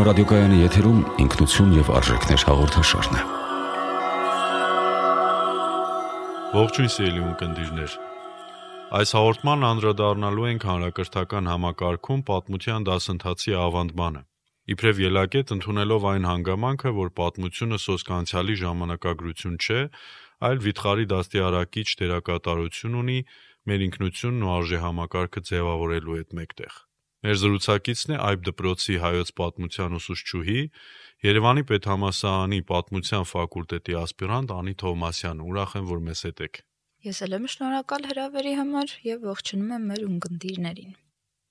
Երգորիա ռադիոկայանի եթերում ինքնություն եւ արժեքներ հաղորդաշարն է։ Ողջույն սիրելի ունկնդիրներ։ Այս հաղորդման անդրադառնալու ենք հանրակրթական համակարգում պատմության դասընթացի ավանդմանը։ Իբրև ելակետ ընդունելով այն հանգամանքը, որ պատմությունը սոսկանցիալի ժամանակագրություն չէ, այլ վիթխարի դաստիարակիչ դերակատարություն ունի մեր ինքնությունն ու արժե համակարգը ձևավորելու հետ մեկտեղ։ Մեր զրուցակիցն է Այբ դպրոցի հայոց պատմության ուսուցչուհի, Երևանի Պետհամասարանի պատմության ֆակուլտետի ասպիրանտ Անի Թովմասյանը։ Ուրախ եմ, որ մեզ հետ եք։ Ես էլ եմ շնորհակալ հրավերի համար եւ ողջունում եմ մեր ունկնդիրներին։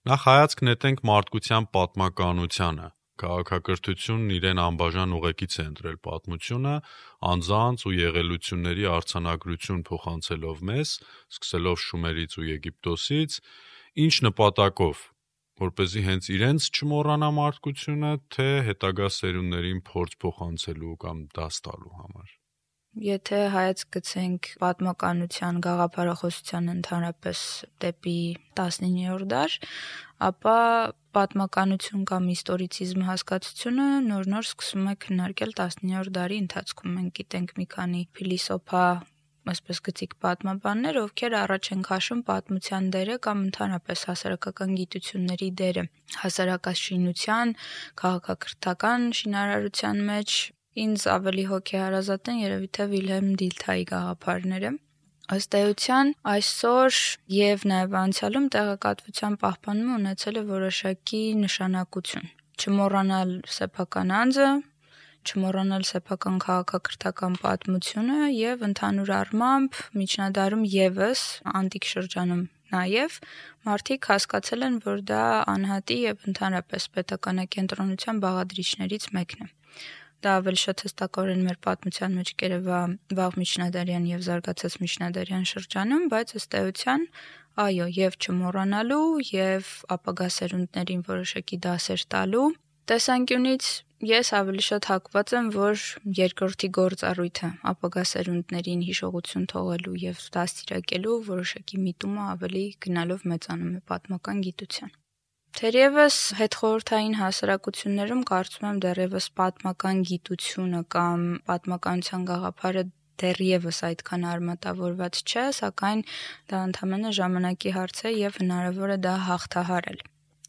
Նախ հայացք նետենք մարդկության պատմականությանը քաղաքակրթությունն իրեն անբաժան ուղեկից է ընտրել պատմությունը, անձանց ու եղելությունների արցանագրություն փոխանցելով մեզ, սկսելով Շումերից ու Եգիպտոսից, ինչ նպատակով, որ เป զի հենց իրենց չմոռանա մարդկությունը, թե հետագա սերունդներին փորձ փոխանցելու կամ դաս տալու համար։ Եթե հայաց գցենք պատմականության գաղափարախոսության ընդհանրապես դեպի 19-րդ դար, ապա պատմականություն կամ իստորիցիզմ հասկացությունը նոր-նոր սկսում է քննարկել 19-րդ դարի ընթացքում։ Մենք գիտենք մի քանի փիլիսոփա այսպես գծիկ պատմաբաններ, ովքեր առաջ են քաշում պատմության դերը կամ ընդհանրապես հասարակական գիտությունների դերը. Հասարակաշինության, քաղաքակրթական շինարարության մեջ ինձ ավելի հոգեհարազատ են երևի թե Վիլհելմ Դիլթայի գաղափարները Ըստ էության այսօր եւ նաեւ անցյալում տեղեկատվության պահպանումը ունեցել է որոշակի նշանակություն։ Չմոռանալ սեփական անձը, չմոռանալ սեփական քաղաքակրթական պատմությունը եւ ընդհանուր առմամբ միջնադարում եւս անտիկ շրջանում Նաև մարդիկ հասկացել են, որ դա անհատի եւ ընդհանրապես պետականակենտրոնության բաղադրիչներից մեկն է։ Դա ավելի շատ հստակորեն մեր պատմության մեջ կերևա վաղ միջնադարյան եւ զարգացած միջնադարյան շրջանում, բայց ըստ էության այո, եւ չմոռանալու եւ ապագա սերունդներին որոշակի դասեր տալու տեսանկյունից ես ավելի շատ հակված եմ, որ երկրորդի գործառույթը ապագա սերունդներին հիշողություն թողելու եւ դաստիարակելու որոշակի միտումը ավելի գնալով մեծանում է պատմական գիտության։ Թերևս հետխորհրդային հասարակություններում կարծում եմ դեռևս պատմական գիտությունը կամ պատմականության գաղափարը դեռևս այդքան արմատավորված չէ, սակայն դա ընդհանրապես ժամանակի հարց է եւ հնարավոր է դա հաղթահարել։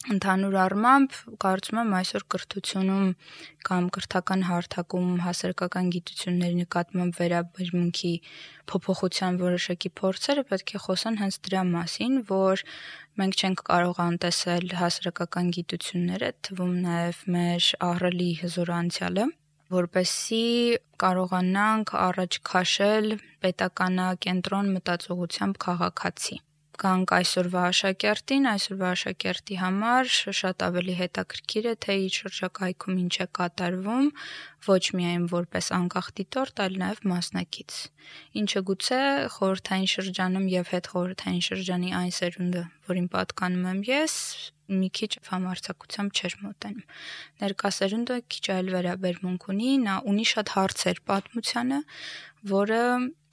Ընդհանուր առմամբ կարծում եմ այսօր կրթությունում կամ կրթական հարթակում հասարակական գիտությունների նկատմամբ վերաբերմունքի փոփոխության որոշակի փորձերը պետք է խոսան հենց դրա մասին, որ մենք չենք կարող անտեսել հասարակական գիտությունները, թվում նաև մեր ահռելի հզոր անցյալը, որպեսի կարողանանք առաջ քաշել պետականակենտրոն մտածողությամբ քաղաքացի գանք այսօրվա աշակերտին, այսօրվա աշակերտի համար շատ ավելի հետաքրքիր է, թե իր շրջակայքում ինչ է կատարվում, ոչ միայն որպես անկախ դիտորդ, այլ նաև մասնակից։ Ինչը գուցե խորհրդային շրջանում եւ հետ խորհրդային շրջանի այն սերունդը, որին պատկանում եմ ես, մի քիչ համարցակությամբ չէր մոտենում։ Ներկա սերունդը քիչ այլ վերաբերմունք ունի, նա ունի շատ հարցեր պատմությանը, որը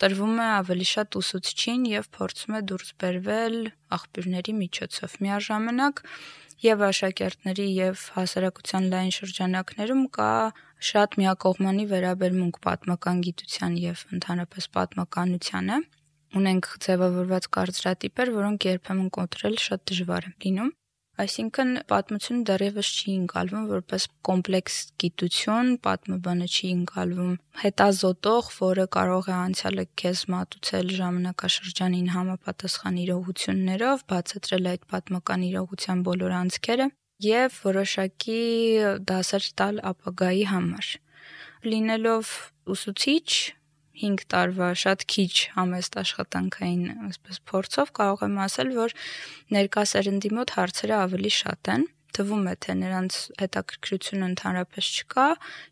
տրվում է ավելի շատ ուսուցչին եւ փորձում է դուրս բերվել աղբյուրների միջոցով։ Միաժամանակ եւ աշակերտների եւ հասարակության լայն շրջանակներում կա շատ միակողմանի վերաբերմունք պատմական գիտության եւ ընդհանրապես պատմականությանը ունենք ձևավորված կարծրատիպեր, որոնք երբեմն կոտրել շատ դժվար է լինում։ Այսինքն պատմությունը դեռևս չի ընկալվում որպես կոմպլեքս գիտություն, պատմաբանը չի ընկալվում հետազոտող, որը կարող է անցյալը քեզ մատուցել ժամանակաշրջանին համապատասխան իրողություններով, բացատրել այդ պատմական իրողության բոլոր անցքերը եւ որոշակի դասեր տալ ապագայի համար։ Լինելով ուսուցիչ, 5 տարվա շատ քիչ համեստ աշխատանքային այսպես փորձով կարող եմ ասել, որ ներկա սերնդի մոտ հարցերը ավելի շատ են թվում է թե նրանց հետաքրքրությունը ընդհանրապես չկա,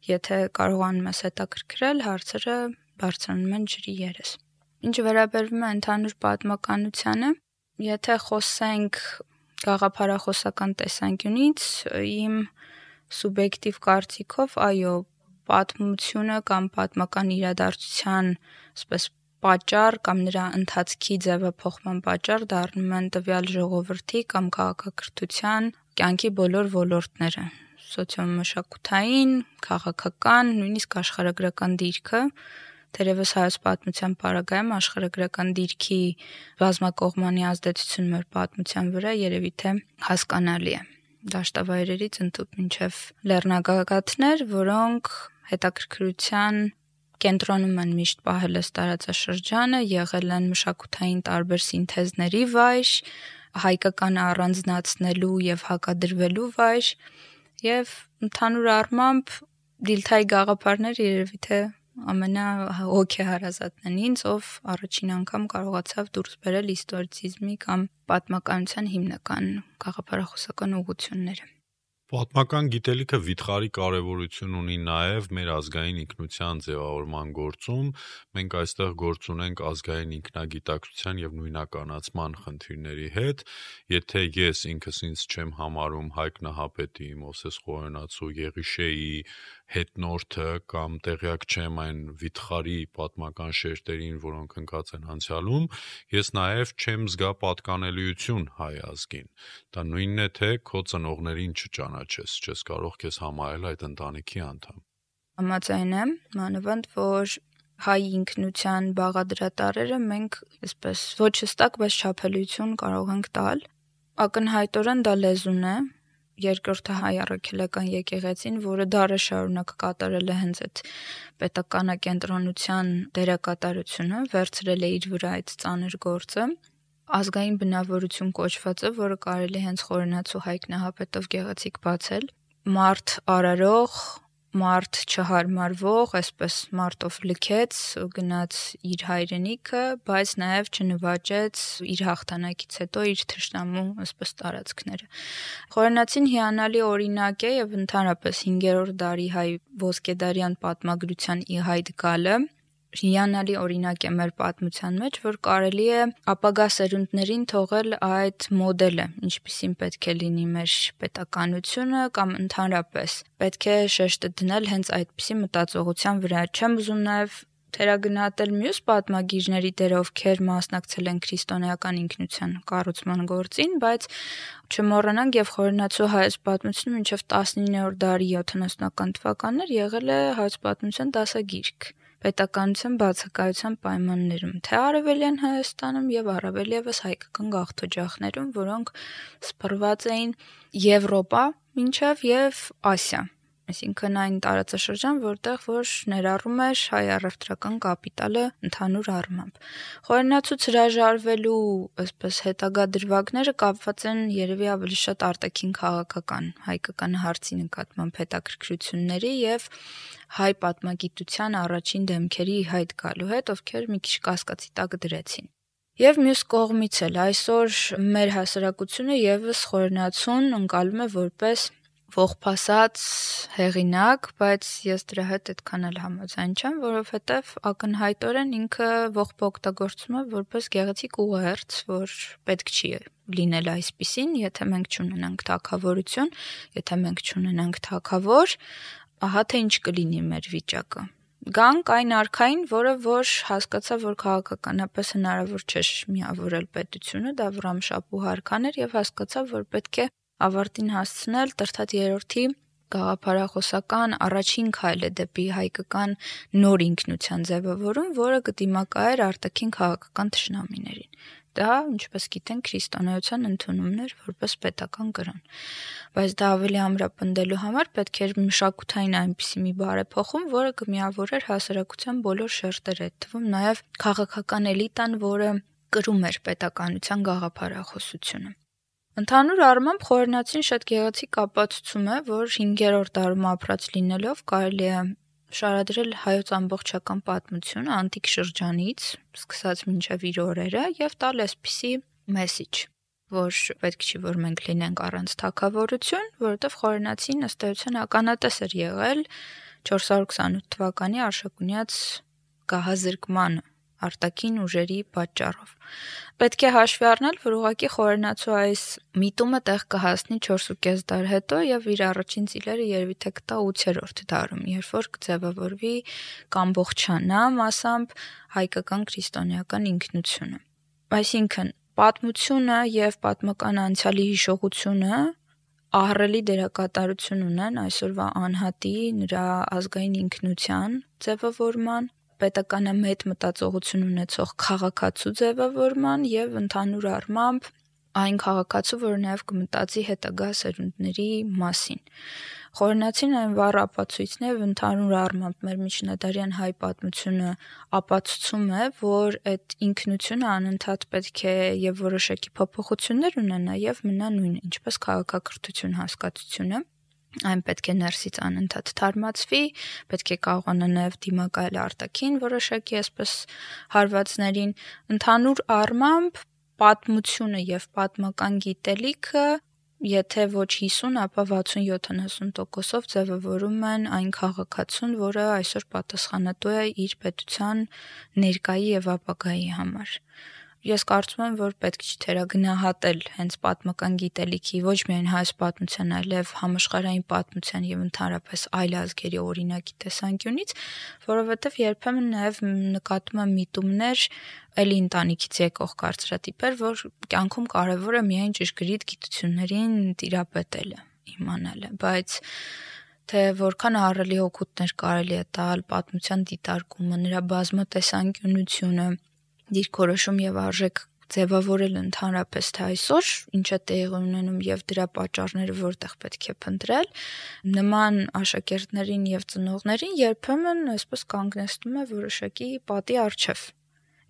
եթե կարողանում ես հետաքրքրել, հարցերը բարձրանում են ջրի երես։ Ինչ վերաբերվում է ընդհանուր պատմականությանը, եթե խոսենք գաղափարախոսական տեսանկյունից, իմ սուբյեկտիվ կարծիքով, այո, պատմությունը կամ պատմական իրադարձության այսպես պատճառ կամ նրա ընթացքի ձևափոխման պատճառ դառնում են տվյալ ժողովրդի կամ քաղաքակրթության կյանքի բոլոր ոլորտները. սոցիոմշակութային, քաղաքական, նույնիսկ աշխարհագրական դիրքը Թերևս հայոց պատմության պարագայում աշխարհագրական դիրքի բազմակողմանի ազդեցություն մեր պատմության վրա երևի թե հասկանալի է։ Դաշտավայրերից ընդཐུպ մինչև լեռնագագաթներ, որոնք հետաքրքրության կենտրոնում են միշտ պահել այս տարածաշրջանը, եղել են մշակութային տարբեր սինթեզների վայր, հայկական առանձնացնելու եւ հակադրվելու վայր եւ ընդհանուր առմամբ դիլթայի գաղափարները երևի թե ամենահոգեհարազատն են ինձ, ով առաջին անգամ կարողացավ դուրս բերել իստորիցիզմի կամ պատմականության հիմնական գաղափարախոսական ուղղությունները։ Պատմական գիտելիքը վիթխարի կարևորություն ունի նաև մեր ազգային ինքնության ձևավորման գործում։ Մենք այստեղ գործ ունենք ազգային ինքնագիտակցության եւ նույնականացման խնդիրների հետ։ Եթե ես ինքս ինձ չեմ համարում Հայկ Նահապետի, Մոսես Խոյանացու, Եղիշեի հետնորդը կամ տեղյակ չեմ այն վիթխարի պատմական շերտերին, որոնք ընկած են անցյալում, ես նաև չեմ զգա պատկանելիություն հայ ազգին։ Դա նույնն է թե քո ծնողներին չճանաչես, չես կարող քեզ համարել այդ ընտանիքի անդամ։ Համաձայն եմ, մանավանդ որ հայ ինքնության բաղադրատարերը մենք այսպես ոչ հստակ, բայց չափելիություն կարող ենք տալ։ Ակնհայտորեն դա լեզուն է, երկրորդը հայ առաքելական եկեղեցին, որը դարը շարունակ կատարել է հենց այդ պետականակենտրոնության դերակատարությունը, վերցրել է իր վրա այդ ծանր գործը ազգային բնավորություն կոչվածը, որը կարելի հենց խորենացու Հայկ Նահապետով գեղեցիկ բացել, մարդ արարող, մարդ չհարմարվող, այսպես մարտով լքեց, գնաց իր հայրենիքը, բայց նաև չնվաճեց իր հաղթանակից հետո իր թշնամու այսպես տարածքները։ Խորենացին հիանալի օրինակ է եւ ընդհանրապես 5-րդ դարի հայ ոսկեդարյան պատմագրության ի հայտ գալը հիանալի օրինակ է մեր պատմության մեջ, որ կարելի է ապագա սերունդներին թողել այդ մոդելը, ինչպիսին պետք է լինի մեր պետականությունը կամ ընդհանրապես պետք է շեշտը դնել հենց այդպիսի մտածողության վրա։ Չեմ ուզում նաև թերագնահատել մյուս պատմագիրների դերը, ովքեր մասնակցել են քրիստոնեական ինքնության կառուցման գործին, բայց չմոռանանք եւ խորենացու հայոց պատմությունը մինչեւ 19-րդ դարի 70-ական թվականներ եղել է հայոց պատմության դասագիրք պետականության բացակայության պայմաններում, թե Արևելյան Հայաստանում եւ առավել եւս հայկական գաղթօջախներում, որոնք սփռված էին Եվրոպա, մինչև եւ Ասիա այսինքն այն տարածաշրջան, որտեղ որ ներառում էր հայ առևտրական կապիտալը ընդհանուր առմամբ։ Խորենացուց հրաժարվելու, այսպես հետագա դրվագները կապված են երևի ավելի շատ արտաքին քաղաքական, հայկական հարցի նկատմամբ հետաքրքրությունների եւ հայ պատմագիտության առաջին դեմքերի հայտ գալու հետ, ովքեր մի քիչ կասկածի տակ դրեցին։ Եվ մյուս կողմից էլ այսօր մեր հասարակությունը եւս խորենացուն ընկալում է որպես ողբասած հեղինակ, բայց ես դրա հետ այդքան էլ համաձայն չեմ, որովհետև ակնհայտորեն ինքը ողբը օգտագործում է որպես գեղեցիկ ուղերձ, որ պետք չի լինել այսպիսին, եթե մենք չունենանք թակավորություն, եթե մենք չունենանք թակավոր, ահա թե ինչ կլինի մեր վիճակը գանք այն արքային, որը որ հասկացա, որ քաղաքականապես հնարավոր չէ միավորել պետությունը, դա Վրամշապու հարքան էր եւ հասկացա, որ պետք է ավարտին հասցնել Տրթատ 3-րդի գաղափարախոսական առաջին քայլը դեպի հայկական նոր ինքնության ձևավորում, որը կդիմակայեր արտաքին քաղաքական ճշնամիներին։ Դա, ինչպես գիտենք, քրիստոնեության ընդունումներ որպես պետական կրոն։ Բայց դա ավելի ամրապնդելու համար պետք էր մշակութային այնպիսի մի բարեփոխում, որը կմիավորեր հասարակության բոլոր շերտերը, այդ թվում նաև քաղաքական էլիտան, որը կրում էր պետականության գաղափարախոսությունը։ Ընդհանուր առմամբ խորենացին շատ գեղեցիկ ապացուցում է, որ 5-րդ դարում ապրած լինելով կարելի է շարադրել հայոց ամբողջական պատմությունը անտիկ շրջանից, սկսած մինչև իր օրերը եւ տալ այսպիսի մեսիջ որ պետք չի որ մենք լինենք առանց թակավորություն, որովհետև խորենացին ըստ էության ականատես էր եղել 428 թվականի Արշակունյաց գահազրկմանը արտաքին ուժերի պատճառով։ Պետք է հաշվի առնել, որ ուղակի խորենացու այս միտումը տեղ կհասնի 4.5 դար հետո եւ իր առաջին ծիլերը երևի թե կտա 8-րդ դարում, երբ որ կձևավորվի կամբողջանա մասամբ հայկական քրիստոնեական ինքնությունը։ Այսինքն պատմությունը եւ պատմական անցյալի հիշողությունը ահռելի դերակատարություն ունեն այսօրվա անհատի նրա ազգային ինքնության ձևավորման, պետականամետ մտածողություն ունեցող քաղաքացու ձևավորման եւ ընդհանուր առմամբ այն քաղաքացու, որը նաև կմտածի հետագա սերունդների մասին։ Խորենացին այն վառ ապացույցն է, ընդհանուր առմամբ մեր միջնադարյան հայ պատմությունը ապացուցում է, որ այդ ինքնությունը անընդհատ պետք է եւ որոշակի փոփոխություններ ունենա եւ մնա նույնը, ինչպես քաղաքակրթություն հասկացությունը այն պետք է ներսից անընդհատ թարմացվի, պետք է կարողանա նաև դիմակայել արտաքին որոշակի այսպես հարվածներին, ընդհանուր առմամբ պատմությունը եւ պատմական գիտելիքը եթե ոչ 50, ապա 60-70%-ով ձևավորում են այն քաղաքացուն, որը այսօր պատասխանատու է իր պետության ներկայի եւ ապագայի համար ես կարծում եմ, որ պետք չի թերագնահատել հենց պատմական գիտելիքի ոչ միայն հայ պատմության, այլև համաշխարհային պատմության եւ ընդհանրապես այլ ազգերի օրինակի տեսանկյունից, որովհետեւ երբեմն նաեւ նկատում եմ միտումներ էլի ընտանիքից եկող կարծրատիպեր, որ կյանքում կարևոր է միայն ճշգրիտ գիտություններին տիրապետելը, իմանալը, բայց թե որքան ահռելի օգուտներ կարելի է տալ պատմության դիտարկումը, նրա բազմատեսանկյունությունը, դիրքորոշում եւ արժեք ձևավորել ընդհանրապես թե այսօր ինչ է տեղի ունենում եւ դրա պատճառները որտեղ պետք է փնտրել նման աշակերտներին եւ ծնողներին երբեմն այսպես կանգնեցնում է որոշակի պատի արչեվ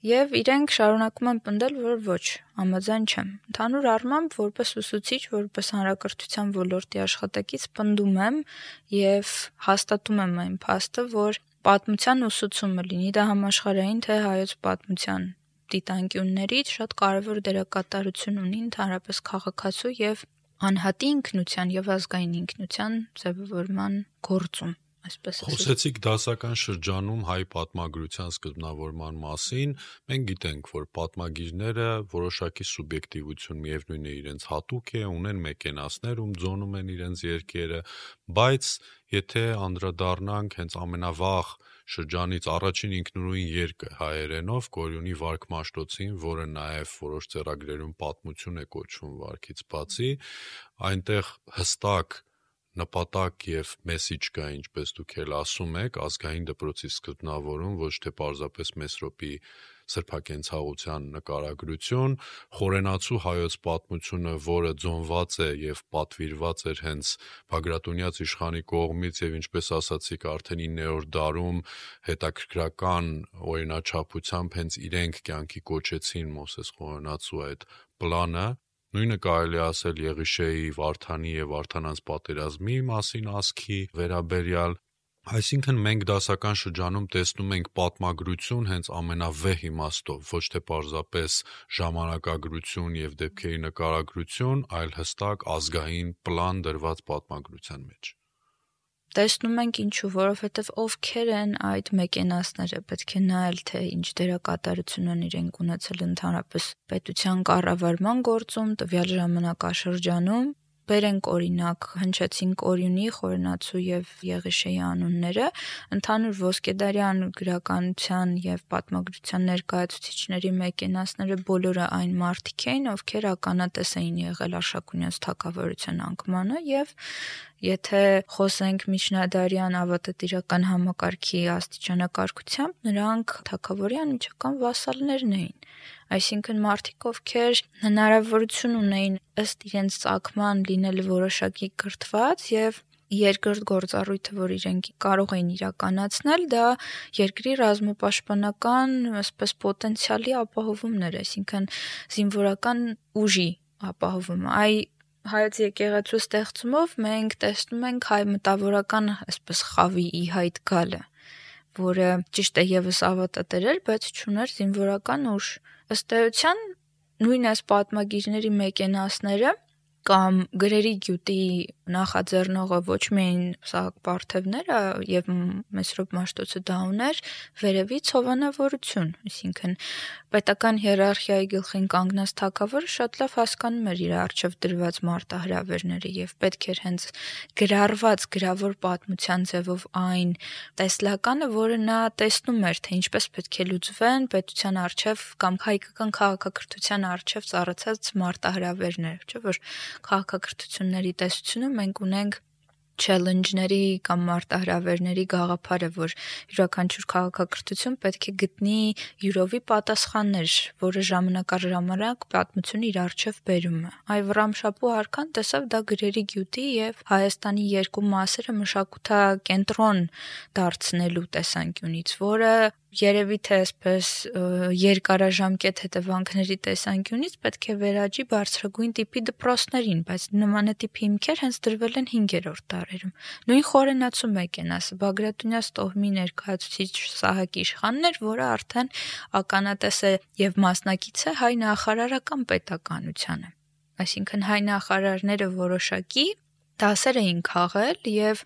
եւ իրենք շարունակում են պնդել, որ ոչ, համաձայն չեմ։ Ընդհանուր առմամբ որպես ուսուցիչ, որպես հանրակրթության ոլորտի աշխատակից պնդում եմ եւ հաստատում եմ այն փաստը, որ պատմության ուսուցումը լինի դա համաշխարհային թե հայոց պատմության դիտանկյուններից շատ կարևոր դերակատարություն ունի ընդհանրապես քաղաքացու եւ անհատի ինքնության եւ ազգային ինքնության ձևավորման գործում այսպես ասած։ Խոսեցիք դասական շրջանում հայ պատմագրության սկզբնավորման մասին։ Մենք գիտենք, որ պատմագիրները որոշակի սուբյեկտիվություն միևնույն է իրենց հատուկ է, ունեն մեկենասներ, ում ձոնում են իրենց երկերը, բայց եթե անդրադառնանք հենց ամենավաղ շրջանից առաջին ինքնուրույն երկը հայերենով Գորյունի Վարք Մաշտոցին, որը նաև որոշ ձեռագրերում պատմություն է կոչվում վարքից բացի, այնտեղ հստակ նպատակ եւ մեսիջ կա, ինչպես դուք էլ ասում եք, ազգային դպրոցի սկզբնավորում ոչ թե պարզապես Մեսրոպի սրբակենցաղության նկարագրություն, խորենացու հայոց պատմությունը, որը ձոնված է եւ պատվիրված էր հենց Բագրատունյաց իշխանի կողմից եւ ինչպես ասացիք արդեն 9-րդ դարում հետաքրքրական օրինաչափությամբ հենց իրենք կյանքի կոչեցին Մոսես խորենացու այդ պլանը Նույնը կարելի ասել Եղիշեի, Վարդանի եւ Վարդանանց պատերազմի մասին ասքի վերաբերյալ Այսինքն մենք դասական շրջանում տեսնում ենք պատմագրություն հենց ամենավեհ իմաստով, ոչ թե պարզապես ժամանակագրություն եւ դեպքերի նկարագրություն, այլ հստակ ազգային պլան դրված պատմագրության մեջ։ Տեսնում ենք ինչու, որովհետև ովքեր են այդ մեկենասները, պետք է նայել թե ինչ դերակատարություն են իրենք ունեցել ընդհանրապես պետության կառավարման գործում, տվյալ ժամանակաշրջանում բերենք օրինակ հնչեցինք Օրյունի, Խորենացու եւ Եղիշեի անունները, ընդհանուր ոսկեդարյան գրականության եւ պատմագրության ներկայացուցիչների մեկենասները բոլորը այն մարդիկ էին, ովքեր ականատես էին եղել Արշակունյաց թակավորության անկմանը եւ եթե խոսենք միջնադարյան ավատատիրական համակարգի աստիճանակարգությամբ, նրանք թակավորի անմիջական վասալներն էին Այսինքն մարդիկ, ովքեր հնարավորություն ունեին ըստ իրենց ցակման լինել որոշակի կրթված եւ երկրորդ գործառույթը, որ իրենք կարող էին իրականացնել, դա երկրի ռազմապաշտպանական, ասես պոտենցիալի ապահովումներ, այսինքն զինվորական ուժի ապահովումը։ Այ հայոց եկեղեցու ստեղծումով մենք տեսնում ենք հայ մտավորական այսպես խավի ի հայտ գալը, որը ճիշտ է եւս ավատատեր էր, բայց չուներ զինվորական ուժ ըստ էության նույն այս պատմագիրների մեկենասները կամ գրերի գյուտի նախաձեռնողը ոչ միայն Սահակ Պարթևները եւ Մեսրոպ Մաշտոցը դա ուներ, վերևից հովանավորություն, այսինքն պետական հիերարխիայի գլխին կանգնած թակավորը շատ լավ հասկանում էր իր արժև դրված մարտահրավերները եւ պետք էր հենց գրառված գրավոր պատմության ձևով այն տեսլականը, որը նա տեսնում էր, թե ինչպես պետք է լուծվեն պետության արժև կամ հայկական քաղաքակրթության արժև ծառացած մարտահրավերներ, չէ՞ որ քաղաքակրթությունների տեսությունում մենք ունենք challenge-ների կամ մարտահրավերների գաղափարը, որ յուրաքանչյուր քաղաքակրթություն պետք է գտնի յուրովի պատասխաններ, որը ժամանակ առ ժամանակ պատմությունը իր արժև բերում է։ Այ Վռամշապու արքան տեսավ դա գրերի գյուտի եւ Հայաստանի երկու մասերը մշակութակենտրոն դարձնելու տեսանկյունից, որը երևի թե այսպես երկարաժամկետ հետևանքների տեսանկյունից պետք է վերաճի բարձրագույն տիպի դպրոցներին, բայց նմանատիպ հիմքեր հենց դրվել են 5-րդ դարերում։ Նույն խորենացու մեկենաս Բագրատունյաց տոհմի ներկայացուցիչ Սահակ Իշխանն էր, որը արդեն ականատես է եւ մասնակից է հայ նախարարական պետականությանը այսինքն հայ նախարարները որոշակի դասեր էին քաղել եւ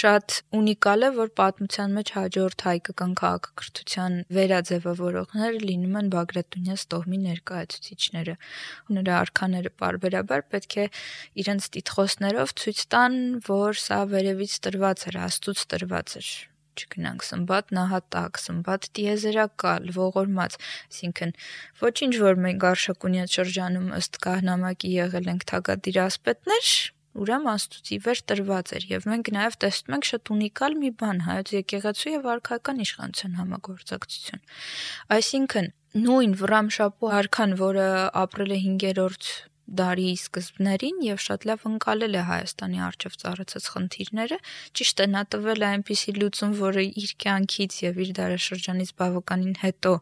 շատ ունիկալ է որ պատմության մեջ հաջորդ հայկական քաղաքակրթության վերաձևավորողները լինում են Բագրատունյաց տոհմի ներկայացուցիչները ու նրա արքաները parberabar պետք է իրենց տիտխոսներով ցույց տան որ սա վերևից տրված էր աստուց տրված էր չգնանք սմբատ նահատակ, սմբատ տիեզերակալ, ողորմած, այսինքն ոչինչ որ մենք Արշակունյաց շրջանում ըստ կահնամակի եղել ենք թագադիր ասպետներ, ուրեմն աստուծի վեր տրված էր եւ մենք նաեւ տեսնում ենք շատ ունիկալ մի բան հայոց եկեղեցու եւ արքայական իշխանության համագործակցություն այսինքն նույն վրամշապու արքան որը ապրել է 5-րդ դարի սկզբներին եւ շատ լավ ընկալել է Հայաստանի արժեվ ծառացած խնդիրները, ճիշտ է նա տվել այնպիսի լուծում, որը իր կյանքից եւ իր դարաշրջանից բավականին հետո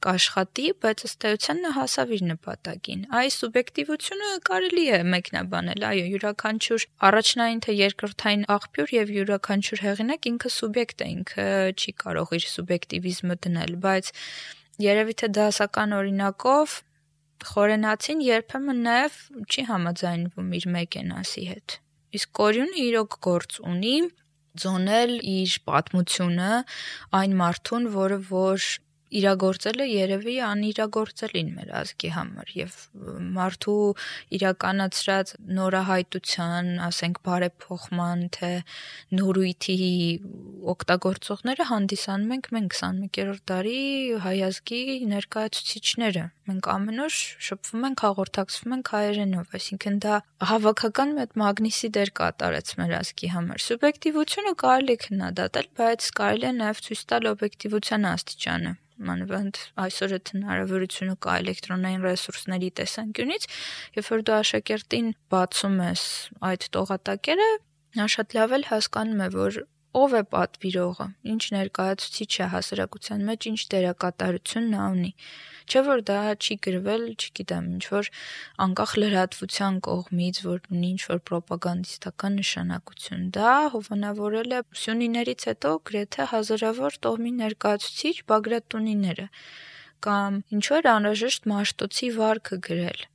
կաշխատի, բայց ըստ էության նա հասավ իր նպատակին։ Այս սուբյեկտիվությունը կարելի է մեկնաբանել, այո, յուրաքանչյուր առաջնային թե երկրորդային աղբյուր եւ յուրաքանչյուր հեղինակ ինքը սուբյեկտ է, ինքը չի կարող իր սուբյեկտիվիզմը դնել, բայց երևի թե դասական օրինակով Խորենացին երբեմն նաև չի համաձայնվում իր մեկենասի հետ։ Իսկ Կորյունը իրոք գործ ունի ձոնել իր պատմությունը այն մարդուն, որը որ իրագործել է երևի անիրագործելին մեր ազգի համար եւ մարդու իրականացրած նորահայտության, ասենք բարեփոխման թե նորույթի օգտագործողները հանդիսանում ենք մենք 21-րդ դարի հայ ազգի ներկայացուցիչները մենք ամեն օր շփվում ենք, հաղորդակցվում ենք հայերենով, այսինքն դա հավաքական մեծ մագնիսի դեր կատարեց մեր ազգի համար։ Սուբյեկտիվությունը կարելի քննադատել, բայց կարելի է նաև ցույց տալ օբյեկտիվության աստիճանը մանավանդ այսօր այդ հնարավորությունը կա էլեկտրոնային ռեսուրսների տեսանկյունից, երբ որ դու աշակերտին բացում ես այդ տողատակերը, նա շատ լավ էլ հասկանում է, որ ով է պատվիրողը, ինչ ներկայացուցիչ է հասարակության մեջ, ինչ դերակատարություն նա ունի։ Չէ որ դա չի գրվել, չգիտեմ, ինչ որ անկախ լրատվության կողմից, որ ունի ինչ որ ռոպագանդիստական նշանակություն։ Դա հովանավորել է Սյունիներից հետո գրեթե հազարավոր տոհմի ներկայացուցիչ Բագրատունիները կամ ինչու էր անհրաժեշտ Մաշտոցի վարքը գրել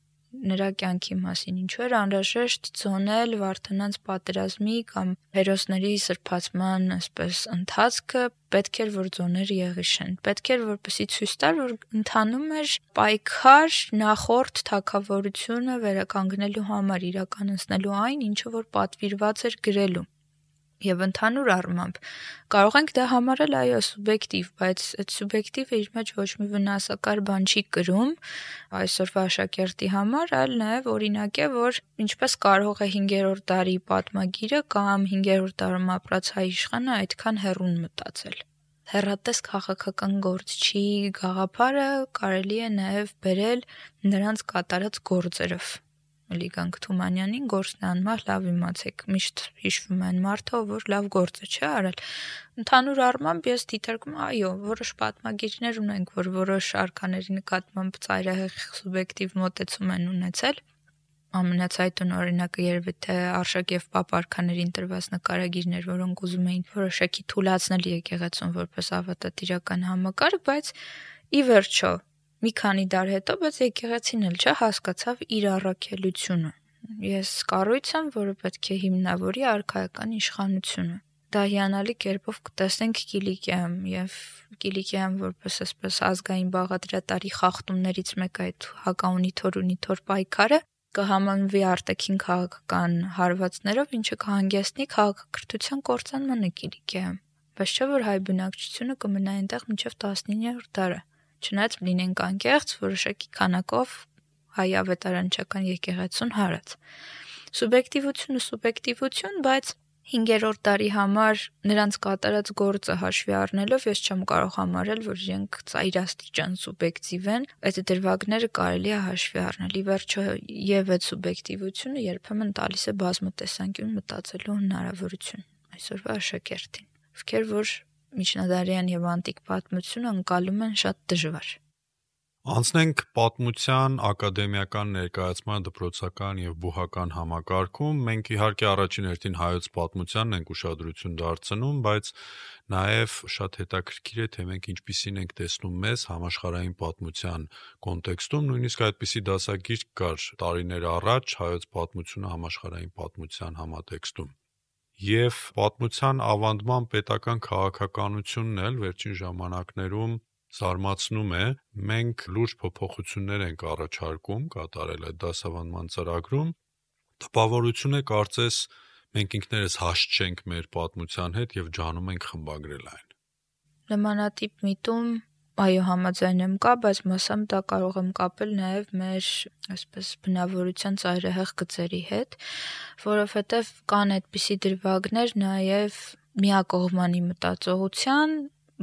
նրա կյանքի մասին ինչու էր անհրաժեշտ ցոնել Վարդանանց պատերազմի կամ հերոսների սրբացման այսպես ընթացքը պետք էր որ ձոներ եղիշեն պետք էր որպեսի ցույց տար որ ընթանում էր պայքար նախորդ թակավորությունը վերականգնելու համար իրականացնելու այն ինչը որ պատվիրված էր գրելու Եվ ընդհանուր առմամբ կարող ենք դա համարել այո սուբյեկտիվ, բայց այդ սուբյեկտիվը իր մեջ ոչ մի վնասակար բան չի կրում այսօրվա աշակերտի համար, այլ նաև օրինակ է, որ ինչպես կարող է 5-րդ դարի պատմագիրը կամ 5-րդ դարում ապրած հայ իշխանը այդքան հերուն մտածել հերատես քաղաքական գործչի գաղափարը կարելի է նաև բերել նրանց կատարած գործերով Լիգանք Թումանյանին գործն անմահ լավ իմացեք։ Միշտ հիշվում են մարդը, որ լավ գործը չի արել։ Ընդհանուր առմամբ ես դիտարկում այո, որոշ պատմագիրներ ունենք, որ որոշ արկաների նկատմամբ ծայրահեղ սուբյեկտիվ մոտեցում են ունեցել ամենացայտուն օրինակը երևի թե Արշակ եւ Պապարքաներին տրված նկարագիրներ, որոնք ուզում էին որոշակի թույլաtsնել եկեղեցուն որպես ավատատիրական համակարգ, բայց ի վերջո մի քանի դար հետո, բայց եկեղեցին էլ չէ հասկացավ իր առաքելությունը։ ես կառույց եմ, որը պետք է հիմնավորի արքայական իշխանությունը։ Դա հիանալի կերպով կտեսնենք Կիլիկիայում եւ Կիլիկիայում որպես այսպես ազգային բաղադրատարի խախտումներից մեկը այդ հակաունի թորունի թոր պայքարը կհամանվի արտաքին քաղաքական հարվածներով, ինչը կհանգեցնի քաղաքակրթության կործանմանը Կիլիկիայում։ Բայց չէ որ հայ բնակչությունը կմնա այնտեղ մինչև 19-րդ դարը։ Չնայած լինենք անկեղծ, որոշակի քանակով հայ ավետարանչական եկեղեցուն հարած։ Սուբյեկտիվությունը սուբյեկտիվություն, բայց 5-րդ դարի համար նրանց կատարած գործը հաշվի առնելով ես չեմ կարող համարել, որ իրենք ծայրաստիճան սուբյեկտիվ են, այդ դրվագները կարելի է հաշվի առնել։ Ի վերջո եւ այդ սուբյեկտիվությունը երբեմն տալիս է բազմատեսանկյուն մտածելու հնարավորություն այսօրվա աշակերտին, ովքեր որ միջնադարյան եւ անտիկ պատմությունը անցալում են շատ դժվար։ Անցնենք պատմության ակադեմիական ներկայացման դպրոցական եւ բուհական համակարգում։ Մենք իհարկե առաջին հերթին հայոց պատմությանն ենք ուշադրություն դարձնում, բայց նաեւ շատ հետաքրքիր է, թե մենք ինչպիսին ենք տեսնում մեզ համաշխարհային պատմության կոնտեքստում, նույնիսկ այդպիսի դասագիր կար տարիներ առաջ հայոց պատմությունը համաշխարհային պատմության համատեքստում եւ պատմության ավանդման պետական քաղաքականությունն էլ վերջին ժամանակներում զարմացնում է, մենք լուրջ փոփոխություններ ենք առաջարկում կատարել այդ դասավանդման ծրագրում։ Տպավորություն է կարծես մենք ինքներս հաշտ չենք մեր պատմության հետ եւ ջանում ենք խմբագրել այն։ Նմանատիպ միտում այո համաձայն եմ կա, բայց մասամբ դա կարող եմ կապել նաև մեր այսպես բնավորության ծայրահեղ գծերի հետ, որովհետև կան այդպիսի դրվագներ նաև միակողմանի մտածողության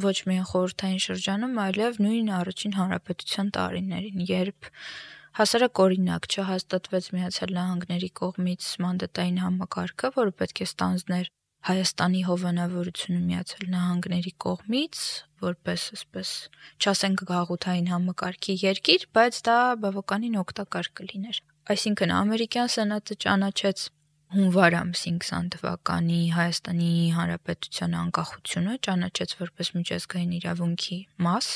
ոչ միայն խորհրդային շրջանում, այլև նույն առաջին հանրապետության տարիներին, երբ հասարակ օրինակ չհաստատվեց Միացյալ Նահանգների կողմից մանդատային համակարգը, որը պետք է ստանձներ Հայաստանի հովանավորությունը Միացյալ Նահանգների կողմից, որպես այսպես, չասենք գաղութային համակարգի երկիր, բայց դա բավականին օգտակար կլիներ։ Այսինքն ամերիկյան սենատը ճանաչեց հունվար ամսին 20 թվականի Հայաստանի Հանրապետության անկախությունը ճանաչեց որպես միջազգային իրավունքի մաս,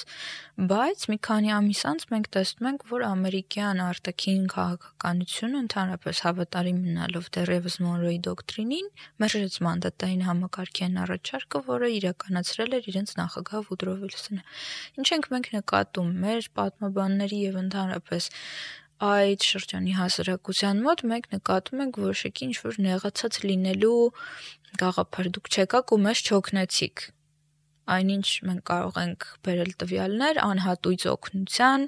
բայց մի քանի ամիս անց մենք տեսնում ենք, որ ամերիկյան արտաքին քաղաքականությունը ընդհանրապես հավատարիմ մնալով դեռևս Մոնրոյի դոկտրինին մերժեց մանդատային համակարգյան առաջարկը, որը իրականացրել էր իրենց նախագահ Վուդրո Վիլսոնը։ Ինչ ենք մենք նկատում մեր պատմաբանների եւ ընդհանրապես այդ շրջանի հասարակության մոտ մենք նկատում ենք որոշակի ինչ որ նեղացած լինելու գաղափար դուք չեկաք ու մեզ չօգնեցիք այնինչ մենք կարող ենք բերել տվյալներ անհատույց օգնության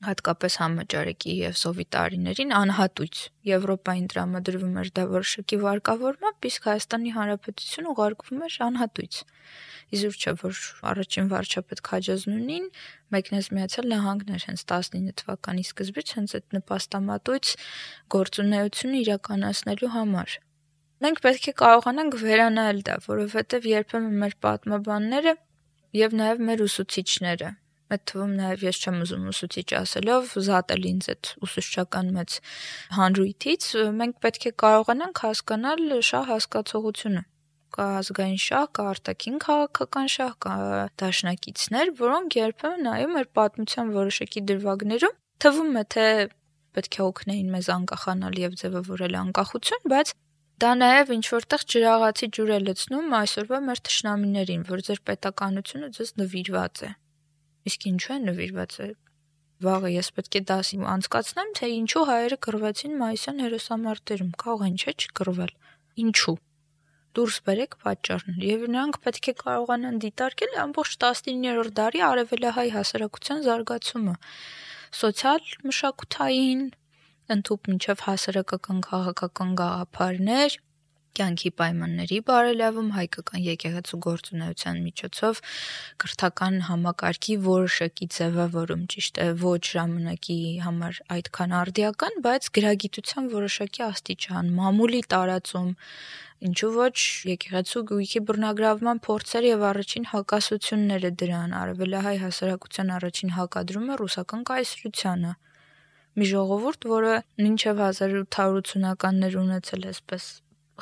հատկապես համաճարեկի եւ սովետարիներին անհատույց. Եվրոպային տրամադրվում էր դա որոշակի վարկավորմամբ, իսկ Հայաստանի Հանրապետություն ուղարկվում էր անհատույց. Իզուր չէ որ առաջին վարչապետ Քաջազնունին մեկնեց Միացյալ Նահանգներ հենց 19 թվականի սկզբից հենց այդ նպաստամատույց գործունեությունը իրականացնելու համար։ Մենք պետք է կարողանանք վերանայել դա, որովհետև երբեմն մեր պատմաբանները եւ նաեւ մեր ուսուցիչները Այդ թվում նաև ես չեմ ուզում ուսուցիչ ասելով զատել ինձ այդ ուսուցչական մեծ հանրույթից, մենք պետք է կարողանանք հասկանալ շահ հասկացողությունը կա ազգային շահ, կա արտաքին քաղաքական շահ, կա դաշնակիցներ, որոնք երբեմն նայում էր պատմության որոշակի դրվագներում, թվում է թե պետք է օգնեին մեզ անկախանալ եւ ձևավորել անկախություն, բայց դա նաև ինչ որտեղ ջրաղացի ջուր է լցնում այսօրվա մեր ճշնամիներին, որ ձեր պետականությունը ձեզ նվիրված է։ Իսկ ինչու է նվիրված վաղը ես պետք է դասի անցկացնեմ, թե ինչու հայերը կռվեցին մայիսյան հերոսամարտերում, կարող են չէ՞ չկռվել։ Ինչու՞ դուրս բերեք պատճառն եւ նրանք պետք է կարողանան դիտարկել ամբողջ 19-րդ դարի արևելահայ հասարակության զարգացումը սոցիալ մշակութային ընդཐུպ միջև հասարակական քաղաքական գաղափարներ կյանքի պայմանների բարելավում հայկական եկեղեցու գործունեության միջոցով կրթական համակարգի որոշակի ձևավորում ճիշտ է ոչ ժամանակի համար այդքան արդիական, բայց գրագիտության որոշակի աստիճան, մամուլի տարածում, Ինչու ոչ եկեղեցու գույքի բռնագրավման փորձեր եւ առաջին հակասությունները դրան արևելահայ հասարակության առաջին հակադրումը ռուսական կայսրությանը։ Մի ժողովուրդ, որը մինչև 1880-ականներ ունեցել է այսպես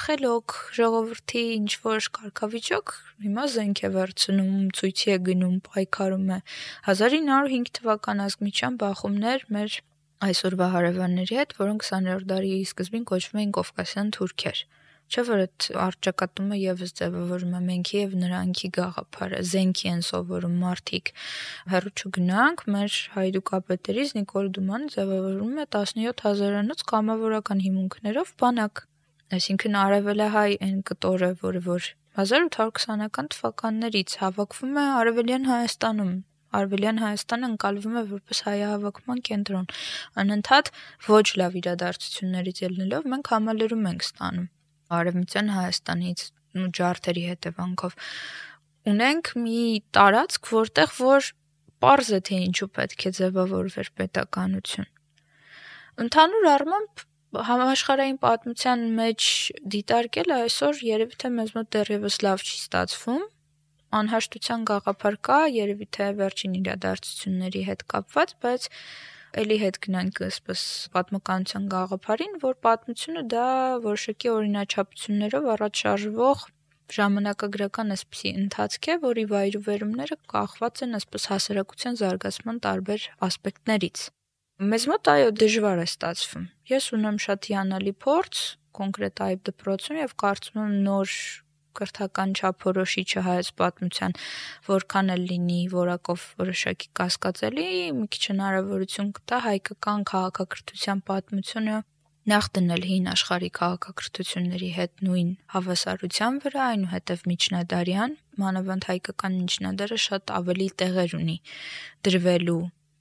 խելոք ժողովրդի ինչ որ կարգավիճակ հիմա զենք է վերցնում, ցույցի է գնում, պայքարում է 1905 թվական ազգմիչյան բախումներ մեր այսօրվա հարևանների հետ, որոնք 20-րդ դարի սկզբին կոչվում էին Կովկասյան թուրքեր։ Չէ՞ որ այդ արճակատումը եւս ձևավորում է menki եւ նրանքի գաղափարը, զենքի են սովորում մարդիկ։ Հերո չգնանք, մեր հայդուկապետերից Նիկոլ Դումանը ձևավորում է 17000-անոց կամավորական հիմունքներով բանակ։ Այսինքն արևելահայ այն կտորը, որը որ 1820-ական թվականներից հավաքվում է Արևելյան Հայաստանում Արևելյան Հայաստանը ընկալվում է որպես հայահավաքման կենտրոն։ Անընդհատ ոչ լավ իրադարձություններից ելնելով մենք համալրում ենք ստանում Արևմտյան Հայաստանից ու ջարդերի հետևանքով ունենք մի տարածք, որտեղ որ པարզ է թե ինչու պետք է ձևավորվեր պետականություն։ Ընդհանուր առմամբ համաշխարհային պատմության մեջ դիտարկելը այսօր երևի թե մեզ մոտ դեռևս լավ չի ստացվում, անհաշտության գաղափար կա, երևի թե վերջին իրադարձությունների հետ կապված, բայց ելի հետ գնանք այսպես պատմականության գաղափարին, որ պատմությունը դա որոշակի օրինաչափություններով առաջ շարժվող ժամանակագրական այսպիսի ընթացք է, որի վայրուվերումները կախված են այսպես հասարակության զարգացման տարբեր ասպեկտներից։ Մեզ մոտ այո դժվար է ստացվում։ Ես ունեմ շատ հիանալի փորձ կոնկրետ այդ դպրոցում եւ կարծում եմ նոր կրթական չափորոշիչը հայոց պատմության որքան էլ լինի որակով որոշակի կասկածելի, մի քիչ հնարավորություն կտա հայկական քաղաքակրթության պատմությունը նախ դնել հին աշխարհի քաղաքակրթությունների հետ նույն հավասարության վրա, այնուհետև միջնադարյան, մանավանդ հայկական միջնադարը շատ ավելի տեղեր ունի դրվելու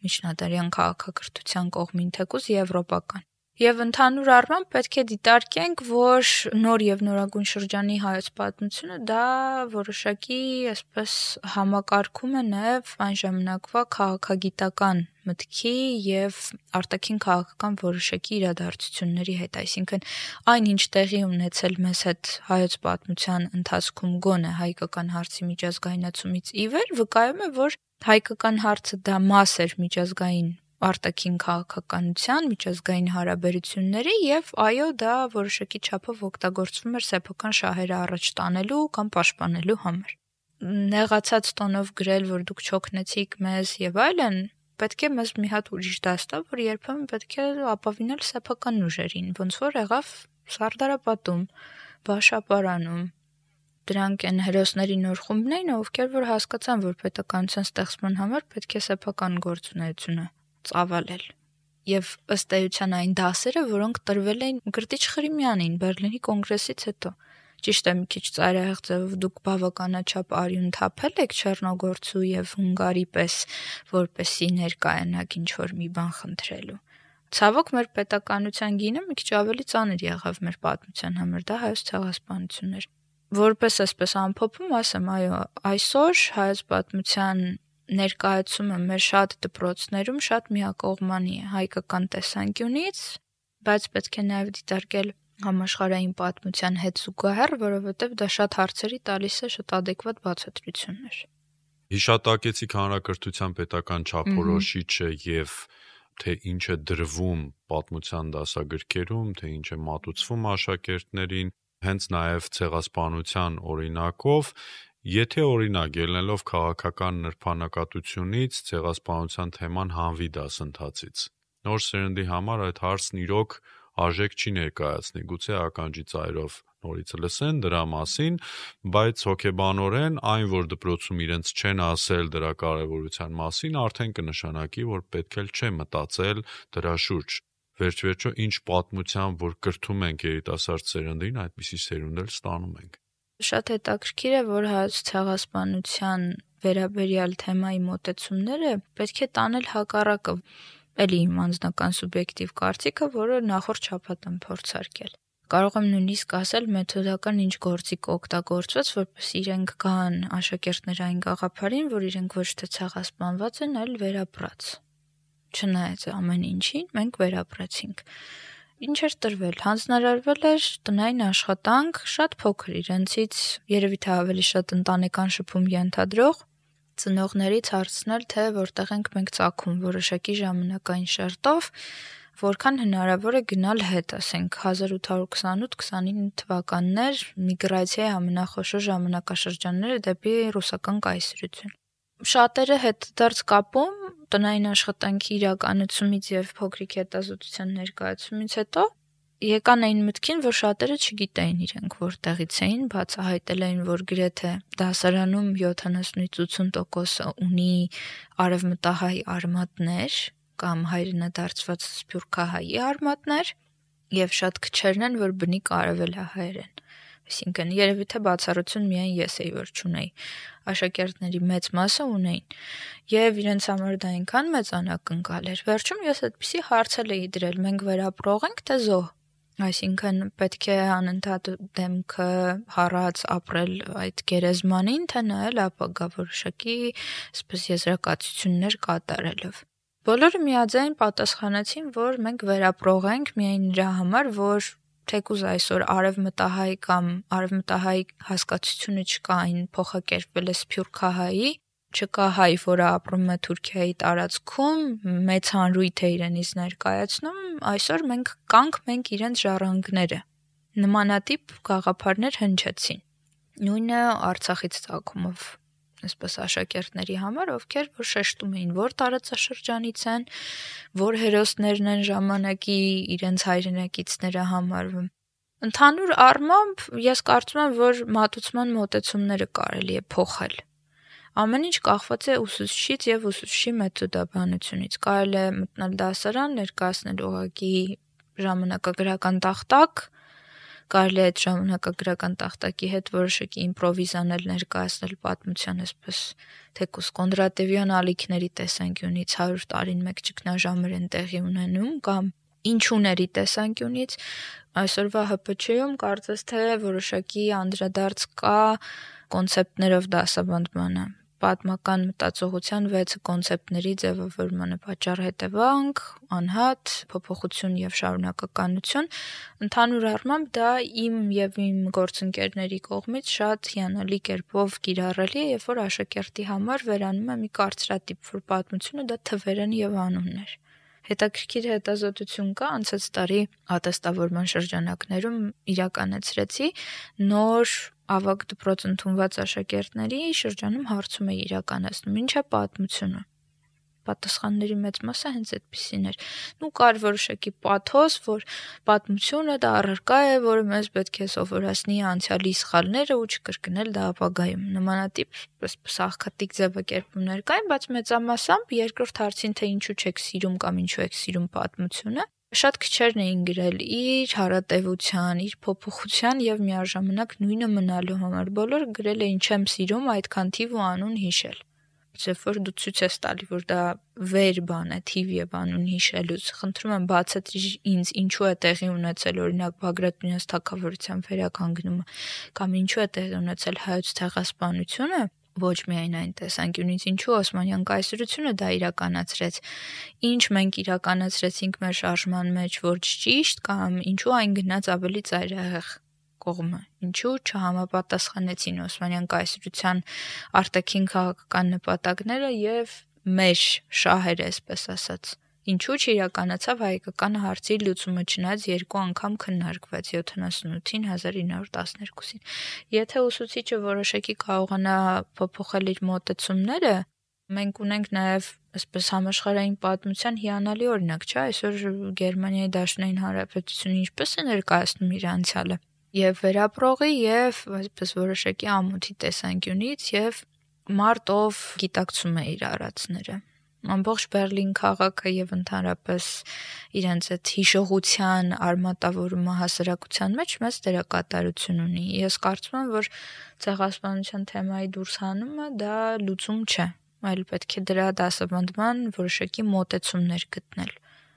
միջնադարյան քաղաքակրթության կողմին թեկուզ եվրոպական Եվ ընդհանուր առմամբ պետք է դիտարկենք, որ նոր եւ նորագույն շրջանի հայոց պատմությունը դա որոշակի, այսպես համակարգում է նաեւ այն ժամանակվա քաղաքագիտական մտքի եւ արտաքին քաղաքական որոշակի իրադարձությունների հետ, այսինքն այն ինչ տեղի ունեցել մեզ հետ հայոց պատմության ընթացքում գոնե հայկական հարցի միջազգայնացումից ի վեր վկայում է, որ հայկական հարցը դա մաս էր միջազգային արտաքին քաղաքականության, միջազգային հարաբերությունների եւ այո, դա որոշակի չափով օգտագործվում էր սեփական շահերը առաջ տանելու կամ պաշտպանելու համար։ Նեղացած տոնով գրել, որ դուք չօգնեցիք մեզ եւ այլն, պետք է մեզ մի հատ ուրիշ դաս տա, որ երբեմն պետք է ապավինել սեփական ուժերին, ոնց որ եղավ Սարդարապատում, Բաշապարանում, դրանք են հերոսների նոր խումբն էին, ովքեր որ հասկացան, որ պետականության ստեղծման համար պետք է սեփական գործունեությունը ծավալել։ Եվ ըստ էության այն դասերը, որոնք տրվել էին Գրտիչ Խրիմյանին Բերլինի կոնգրեսից հետո։ Ճիշտ է, մի քիչ ծայրահեղ ձևով դուք բավականաչափ արյուն թափել եք Չեռնոգորցու եւ Հունգարի պես, որպեսի ներկայանաք ինչ որ մի բան խնդրելու։ Ցավոք մեր պետականության գինը մի քիչ ավելի ծանր եղավ մեր պատմության համար, դա հայոց ցեղասպանությունն էր որպես այսպես ամփոփում ասեմ, այո, այսօր հայոց պատմության ներկայացումը մեր շատ դպրոցներում շատ միակողմանի հայկական տեսանկյունից, բայց պետք է նաև դիտարկել համաշխարհային պատմության հետ զուգահեռ, որովհետև դա շատ հարցերի տալիս է շատ adekvat բացատրություններ։ Հիշատակեցիք հանրակրթության պետական չափորոշիչը եւ թե ինչ է դրվում պատմության դասագրքերում, թե ինչ է մատուցվում աշակերտներին, հենց նաև ցեղասպանության օրինակով Եթե օրինակ ելնելով քաղաքական նրբանակատությունից ցեղասպանության թեման հանվի դասընթացից։ Նոր սերնդի համար այդ հարցն իրոք արժեք չի ներկայացնի, գուցե ականջի ծայրով նորից լսեն դրա մասին, բայց հոգեբանորեն այն, որ դպրոցում իրենց չեն ասել դրա կարևորության մասին, արդեն կնշանակի, որ պետք էլ չէ մտածել դրա շուրջ։ Վերջ-վերջո ինչ պատմության, որ կրթում ենք երիտասարդ սերնդին, այդպիսի սերունդ էլ ստանում ենք։ Շատ հետաքրքիր է, որ հայոց ցեղասպանության վերաբերյալ թեմայի մոտեցումները պետք է տանել հակառակը, էլի իմ անձնական սուբյեկտիվ կարծիքը, որը նախորդ շաբաթ եմ փորձարկել։ Կարող եմ նույնիսկ ասել մեթոդական ինչ գործիք օգտագործված, որպես իրենք գան աշակերտներ այն գաղափարին, որ իրենք ոչ թե ցեղասպանված են, այլ վերապրած։ Չնայած ամեն ինչին, մենք վերապրեցինք ինչ էր տրվել։ Հանձնարարվել էր տնային աշխատանք, շատ փոքր իրենցից, երևի թե ավելի շատ ընտանեկան շփում ենթադրող ծնողներից հարցնել, թե որտեղ ենք մենք ցակում որոշակի ժամանակային շերտով, որքան հնարավոր է գնալ հետ, ասենք 1828-29 թվականներ միգրացիայի ամենախոշոր ժամանակաշրջանները դեպի ռուսական կայսրություն։ Շատերը հետ դարձ կապում տնային աշխատանքի իրականացումից եւ փոքրիկ հետազոտության ներկայացումից հետո եկան այն մտքին, որ շատերը չգիտեին իրենք որտեղից էին, բացահայտել էին, որ գրեթե դասարանում 70-ից 80% ունի արևմտահայ արմատներ կամ հայրենադարձված սփյուռքահայի արմատներ եւ շատ քչերն են, որ բնիկ արևելահայեր են։ Այսինքն երևի թե բացառություն միայն ես էի որ չունեի։ Աշակերտների մեծ մասը ունեին։ Եվ իրենց համար դա այնքան մեծ անակնկալ էր։ Վերջում ես այդպիսի հարցել էի դրել. մենք վերապրող ենք թե զոհ։ Այսինքն պետք է անընդհատ դեմքը հառած ապրել այդ գերեզմանին, թե նայել ապագա որոշակի այսպես եզրակացություններ կատարելով։ Բոլորը միաձայն պատասխանեցին, որ մենք վերապրող ենք միայն նրա համար, որ թեկուզ այսօր արևմտահայ կամ արևմտահայ հասկացությունը չկա, այն փոխակերպվել է սփյուռքահայի, չկա հայ, որը ապրում է Թուրքիայի տարածքում, մեծ հանրույթ է իրենից ներկայացնում, այսօր մենք կանք մենք իրենց ժառանգները։ Նմանատիպ գաղափարներ հնչեցին։ Նույնը Արցախից ցակումով այսպես աշակերտների համար, ովքեր որ շեշտում էին, որ տարածաշրջանից են, որ հերոսներն են ժամանակի իրենց հայրենակիցները համարվում։ Ընդհանուր առմամբ ես կարծում եմ, որ մատուցման մոտեցումները կարելի է փոխել Ամեն ինչ կախված է ուսուցչից եւ ուսուցչի մեթոդաբանությունից։ Կարելի է մտնել դասարան, ներկայացնել ուղակի ժամանակագրական տախտակ, կարելի է այդ ժամանակագրական տախտակի հետ որոշակի իմպրովիզանել ներկայացնել պատմության այսպես թեկուս Կոնդրատևյան ալիքների տեսանկյունից 100 տարին մեկ ճգնաժամեր են տեղի ունենում կամ ինչուների տեսանկյունից այսօրվա ՀՊՉ-ում կարծես թե որոշակի անդրադարձ կա կոնցեպտներով դասավանդմանը պատմական մտածողության 6 կոնցեպտների ձևավորմանը՝ պատճառ հետևանք, անհատ, փոփոխություն եւ շարունակականություն, ընդհանուր առմամբ դա իմ եւ իմ գործընկերների կողմից շատ հիանալի կերպով կիրառելի է, երբ որ աշակերտի համար վերանում է մի կարծրատիպ, որ պատմությունը դա թվերն եւ անուններ հետաքրքիր հետազոտություն կա անցած տարի ատեստավորման շրջանակներում իրականացրեցի նոր ավագ դպրոց ընդունված աշակերտների շրջանում հարցում է իրականացնում. Ինչ է պատմությունը պատասխանների մեծ մասը հենց այդպեսին էր։ Նու կար որոշակի պաթոս, որ պատմությունը դա առարկա է, որը մեզ պետք է սովորացնի անցյալի սխալները ու չկրկնել դա ապագայում։ Նմանատիպ աղքատիկ ձևակերպումներ կային, բայց մեծամասամբ երկրորդ հարցին թե ինչու չեք սիրում կամ ինչու եք սիրում պատմությունը, շատ քչերն էին գրել իր հարատևության, իր փոփոխության եւ միաժամանակ նույնը մնալու համար։ Բոլորը գրել էին չեմ սիրում այդքան թիվ ու անուն հիշել երբ որ դու ցույց ես տալի, որ դա վեր բան է, թիվ եւ անուն հիշելուց, խնդրում եմ բացատրի ինձ ինչու է տեղի ունեցել օրինակ Բագրատ Մինաս թակավորության վերականգնումը կամ ինչու է տեղի ունեցել հայոց ցեղասպանությունը, ոչ միայն այն տեսանկյունից ինչու Օսմանյան կայսրությունը դա իրականացրեց ինչ մենք իրականացրեցինք մեր շարժման մեջ ոչ ճիշտ կամ ինչու այն գնաց ավելի ծայրահեղ կողմը ինչու չհամապատասխանեցին Օսմանյան կայսրության արտաքին քաղաքական նպատակները եւ մեր շահերը այսպես ասած Ինչու չիրականացավ հայկական հարցի լուծումը չնայած երկու անգամ քննարկվեց 78-ին 1912-ին։ Եթե ուսուցիչը որոշակի կարողանա փոփոխել իր մոտեցումները, մենք ունենք նաև այսպես համաշխարհային պատմության հիանալի օրինակ, չէ՞, այսօր Գերմանիայի Դաշնային Հանրապետությունը ինչպես է ներկայացնում իր անցյալը եւ վերապրողի եւ այսպես որոշակի ամոթի տեսանկյունից եւ մարտով գիտակցում է իր արածները ամբողջ Բերլին քաղաքը եւ ընդհանրապես իրենց այդ հիշողության արմատավորումը հասարակության մեջ մեծ դերակատարություն ունի։ Ես կարծում եմ, որ ցեղասպանության թեմայի դուրս հանումը դա լուծում չէ, այլ պետք է դրա դասավանդման որոշակի մոտեցումներ գտնել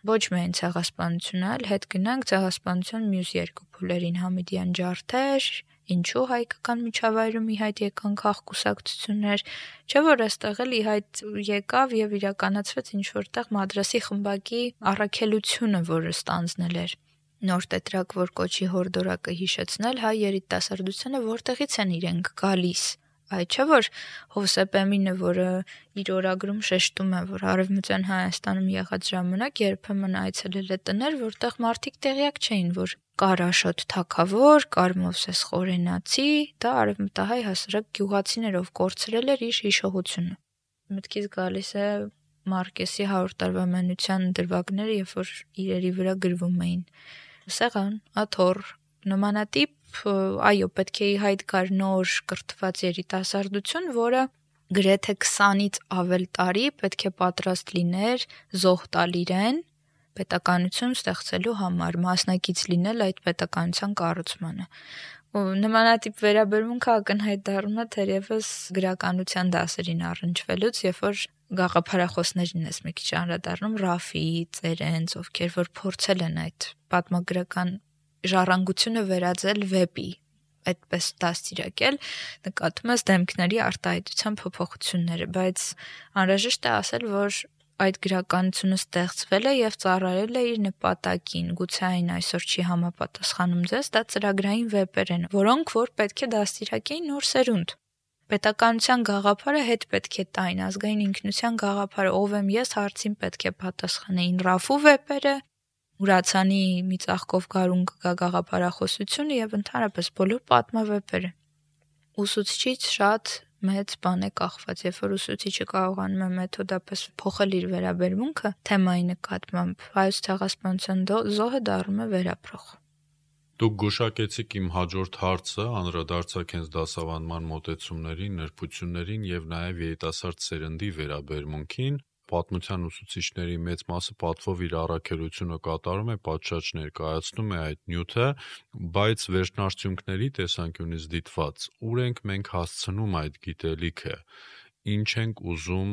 ոչ միայն ցեղասպանությունը, այլ հետ գնանք ցեղասպանության մյուս երկու փուլերին՝ Համիդյան ջարդեր, ինչու հայկական միջավայրում ի հայտ եկան քաղկուսակցություններ, չէ՞ որ այստեղ էլ ի հայտ եկավ եւ իրականացվեց ինչ որտեղ մադրասի խմբակի առաքելությունը, որը ստանձնել էր նոր տետրակ, որ կոչի հորդորակը հիշեցնել հայ երիտասարդությանը, որտեղից են իրենք գալիս Այդ չէ որ Հովսեփ Էմինը, որը իր օրագրում շեշտում է, որ Արևմտյան Հայաստանում եղած ժամանակ երբեմն այցելել է տներ, որտեղ մարդիկ տեղյակ չէին, որ կար Աշոտ Թագավոր, կար Մովսես Խորենացի, դա արևմտահայ հասարակ գյուղացիներով կորցրել էր իր հիշողությունը։ Մտքից գալիս է Մարկեսի 100 տարվա մենության դրվագները, երբ որ իրերի վրա գրվում էին։ Սեղան, աթոռ, նմանատիպ այո, պետք է իհայտ կար նոր կրթված երիտասարդություն, որը գրեթե 20-ից ավել տարի պետք է պատրաստ լիներ զոհ տալ իրեն պետականություն ստեղծելու համար, մասնակից լինել այդ պետականության կառուցմանը ու նմանատիպ վերաբերմունքը ակնհայտ դառնում է թերևս գրականության դասերին առնչվելուց, երբ որ գաղափարախոսներին ես մի քիչ անդրադառնում Ռաֆի, Ծերենց, ովքեր որ փորձել են այդ պատմագրական ժառանգությունը վերածել վեպի այդպես դաստիարակել նկատում ես դեմքների արտահայտության փոփոխությունները բայց անհրաժեշտ է ասել որ այդ գրականությունը ստեղծվել է եւ ծառայել է իր նպատակին։ Գուցե այն այսօր չի համապատասխանում ձեզ, դա ծրագրային վեպեր են, որոնք որ պետք է դաստիարակեին նոր սերունդ։ Պետականության գաղափարը հետ պետք է տային ազգային ինքնության գաղափարը ով եմ ես հարցին պետք է պատասխանեին Ռաֆու վեպերը, Ուրացանի մի ծաղկով գարուն կգա գաղափարախոսությունը եւ ընդհանրապես բոլոր պատմավեպերը։ Ուսուցչից շատ մեծ բան է կախված, երբ որ ուսուցիչը կարողանում է մեթոդապես փոխել իր վերաբերմունքը թեմայի նկատմամբ, հայոց ցեղասպանության զոհը դառնում է վերապրող։ Դուք գուշակեցիք իմ հաջորդ հարցը, անդրադարձակ հենց դասավանդման մոտեցումներին, նրբություններին եւ նաեւ երիտասարդ սերնդի վերաբերմունքին։ Պատմության ուսուցիչների մեծ մասը պատվով իր առաքելությունը կատարում է, պատշաճ ներկայացնում է այդ նյութը, բայց վերջնարդյունքների տեսանկյունից դիտված, ուր ենք մենք հասցնում այդ գիտելիքը, ինչ ենք ուզում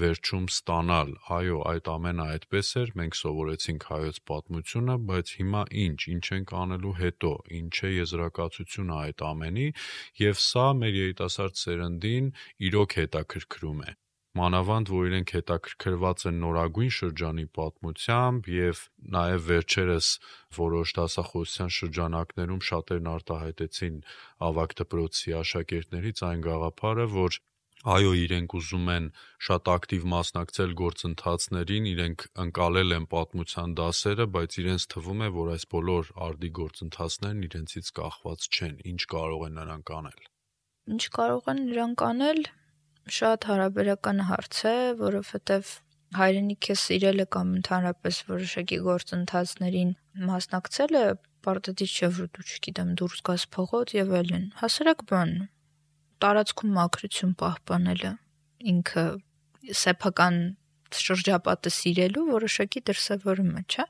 վերջում ստանալ։ Այո, այդ ամենը այդպես էր, մենք սովորեցինք հայոց պատմությունը, բայց հիմա ինչ, ինչ ենք անելու հետո, ինչ է եզրակացությունը այդ ամենի, եւ սա մեր երիտասարդ սերնդին իրոք հետաքրքրում է մանավանդ որ իրենք հետաքրքրված են նորագույն շրջանի պատմությամբ եւ նաեւ վերջերս որոշ դասախոսության շրջանակներում շատերն արտահայտեցին ավակ դպրոցի աշակերտներից այն գաղափարը, որ Այո, իրենք ուզում են շատ ակտիվ մասնակցել գործընթացներին, իրենք ընկալել են պատմության դասերը, բայց իրենց թվում է, որ այս բոլոր արդի գործընթացներն իրենցից կախված չեն։ Ինչ կարող են նրանք անել։ Ինչ կարող են նրանք անել, շատ հարաբերական հարց է, որովհետև հայրենիքը սիրելը կամ ընդհանրապես որոշակի գործընթացներին մասնակցելը պարտադիր չէ, որ դու չգիտեմ դուրս գաս փողոց եւ այլն։ Հասարակ բան, տարածքում մաքրություն պահպանելը ինքը սեփական շրջապատը սիրելու որոշակի դրսևորում է, չէ՞։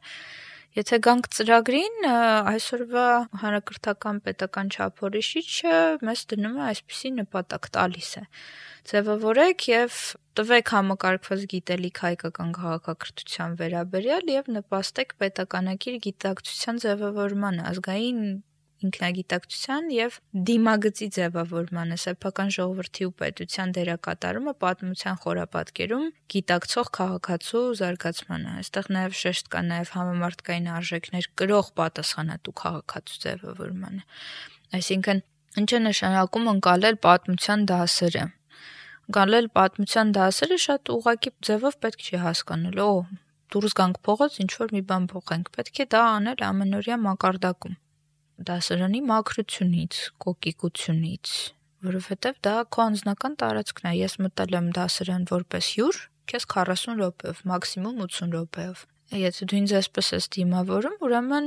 Եթե գանք ծրագրին, այսօրվա հանրակրթական պետական չափորոշիչը մեզ դնում է այսպիսի նպատակ տալիս է։ Ձևավորեք եւ տվեք համակարգված գիտելիք հայկական քաղաքակրթության վերաբերյալ եւ նպաստեք պետականակիր գիտակցության ձևավորմանը, ազգային ինքնագիտակցության եւ դիմագծի ձևավորմանը սեփական ժողովրդի ու պետության դերակատարումը պատմության խորապատկերում գիտակցող քաղաքացու զարգացմանը։ Այստեղ նաեւ շեշտ կա նաեւ համամարտկային արժեքներ կրող պատասխանատու քաղաքացու ձևավորմանը։ Այսինքն ինչ է նշանակում ընկալել պատմության դասերը գալել պատմության դասերը շատ ուղակի ձևով պետք չի հասկանալ։ Օ, դուրս գանք փողոց, ինչ որ մի բան փոխենք։ Պետք է դա անել ամենօրյա մակարդակում դասարանի մաքրությունից, կոկիկությունից, որովհետև դա քո անձնական տարածքն է։ Ես մտել եմ դասարան որպես հյուր, քեզ 40 րոպեով, մաքսիմում 80 րոպեով։ Եթե դու ինձ այսպես ես դիմավորում, ուրեմն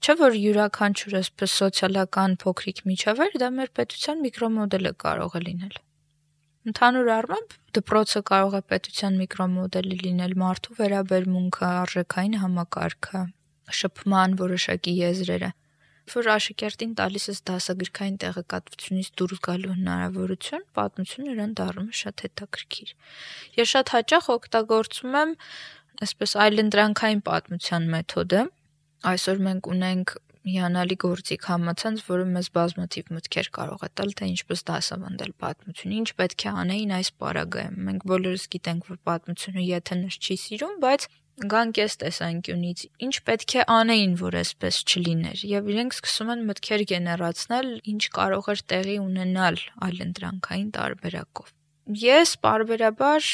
չէ որ յուրաքանչյուր այսպես սոցիալական փոքրիկ միջավայր դա մեր պետության միկրոմոդելը կարող է լինել։ Ընդհանուր առմամբ դպրոցը կարող է պետության միկրոմոդելը լինել մարդու վերաբերմունքը, արժեքային համակարգը, շփման որոշակի եզրերը որ աշակերտին տալիս ես դասագրքային տեղեկատվությունից դուրս գալու հնարավորություն, պատմությունը իրեն դառնում է շատ հետաքրքիր։ Ես շատ հաճախ օգտագործում եմ այսպես այլընտրանքային պատմության մեթոդը։ Այսօր մենք ունենք հիանալի գործիք համացանց, որը մեզ բազմաթիվ մտքեր կարող է տալ, թե ինչպես դասավանդել պատմություն, ինչ պետք է անեին այս պարագայում։ Մենք բոլորս գիտենք, որ պատմությունը եթենս չի սիրում, բայց գանք այս տեսանկյունից ինչ պետք է անեին, որ այսպես չլիներ, եւ իրենք սկսում են մտքեր գեներացնել, ինչ կարող էր տեղի ունենալ այլընտրանքային տարբերակով։ Ես բարբերաբար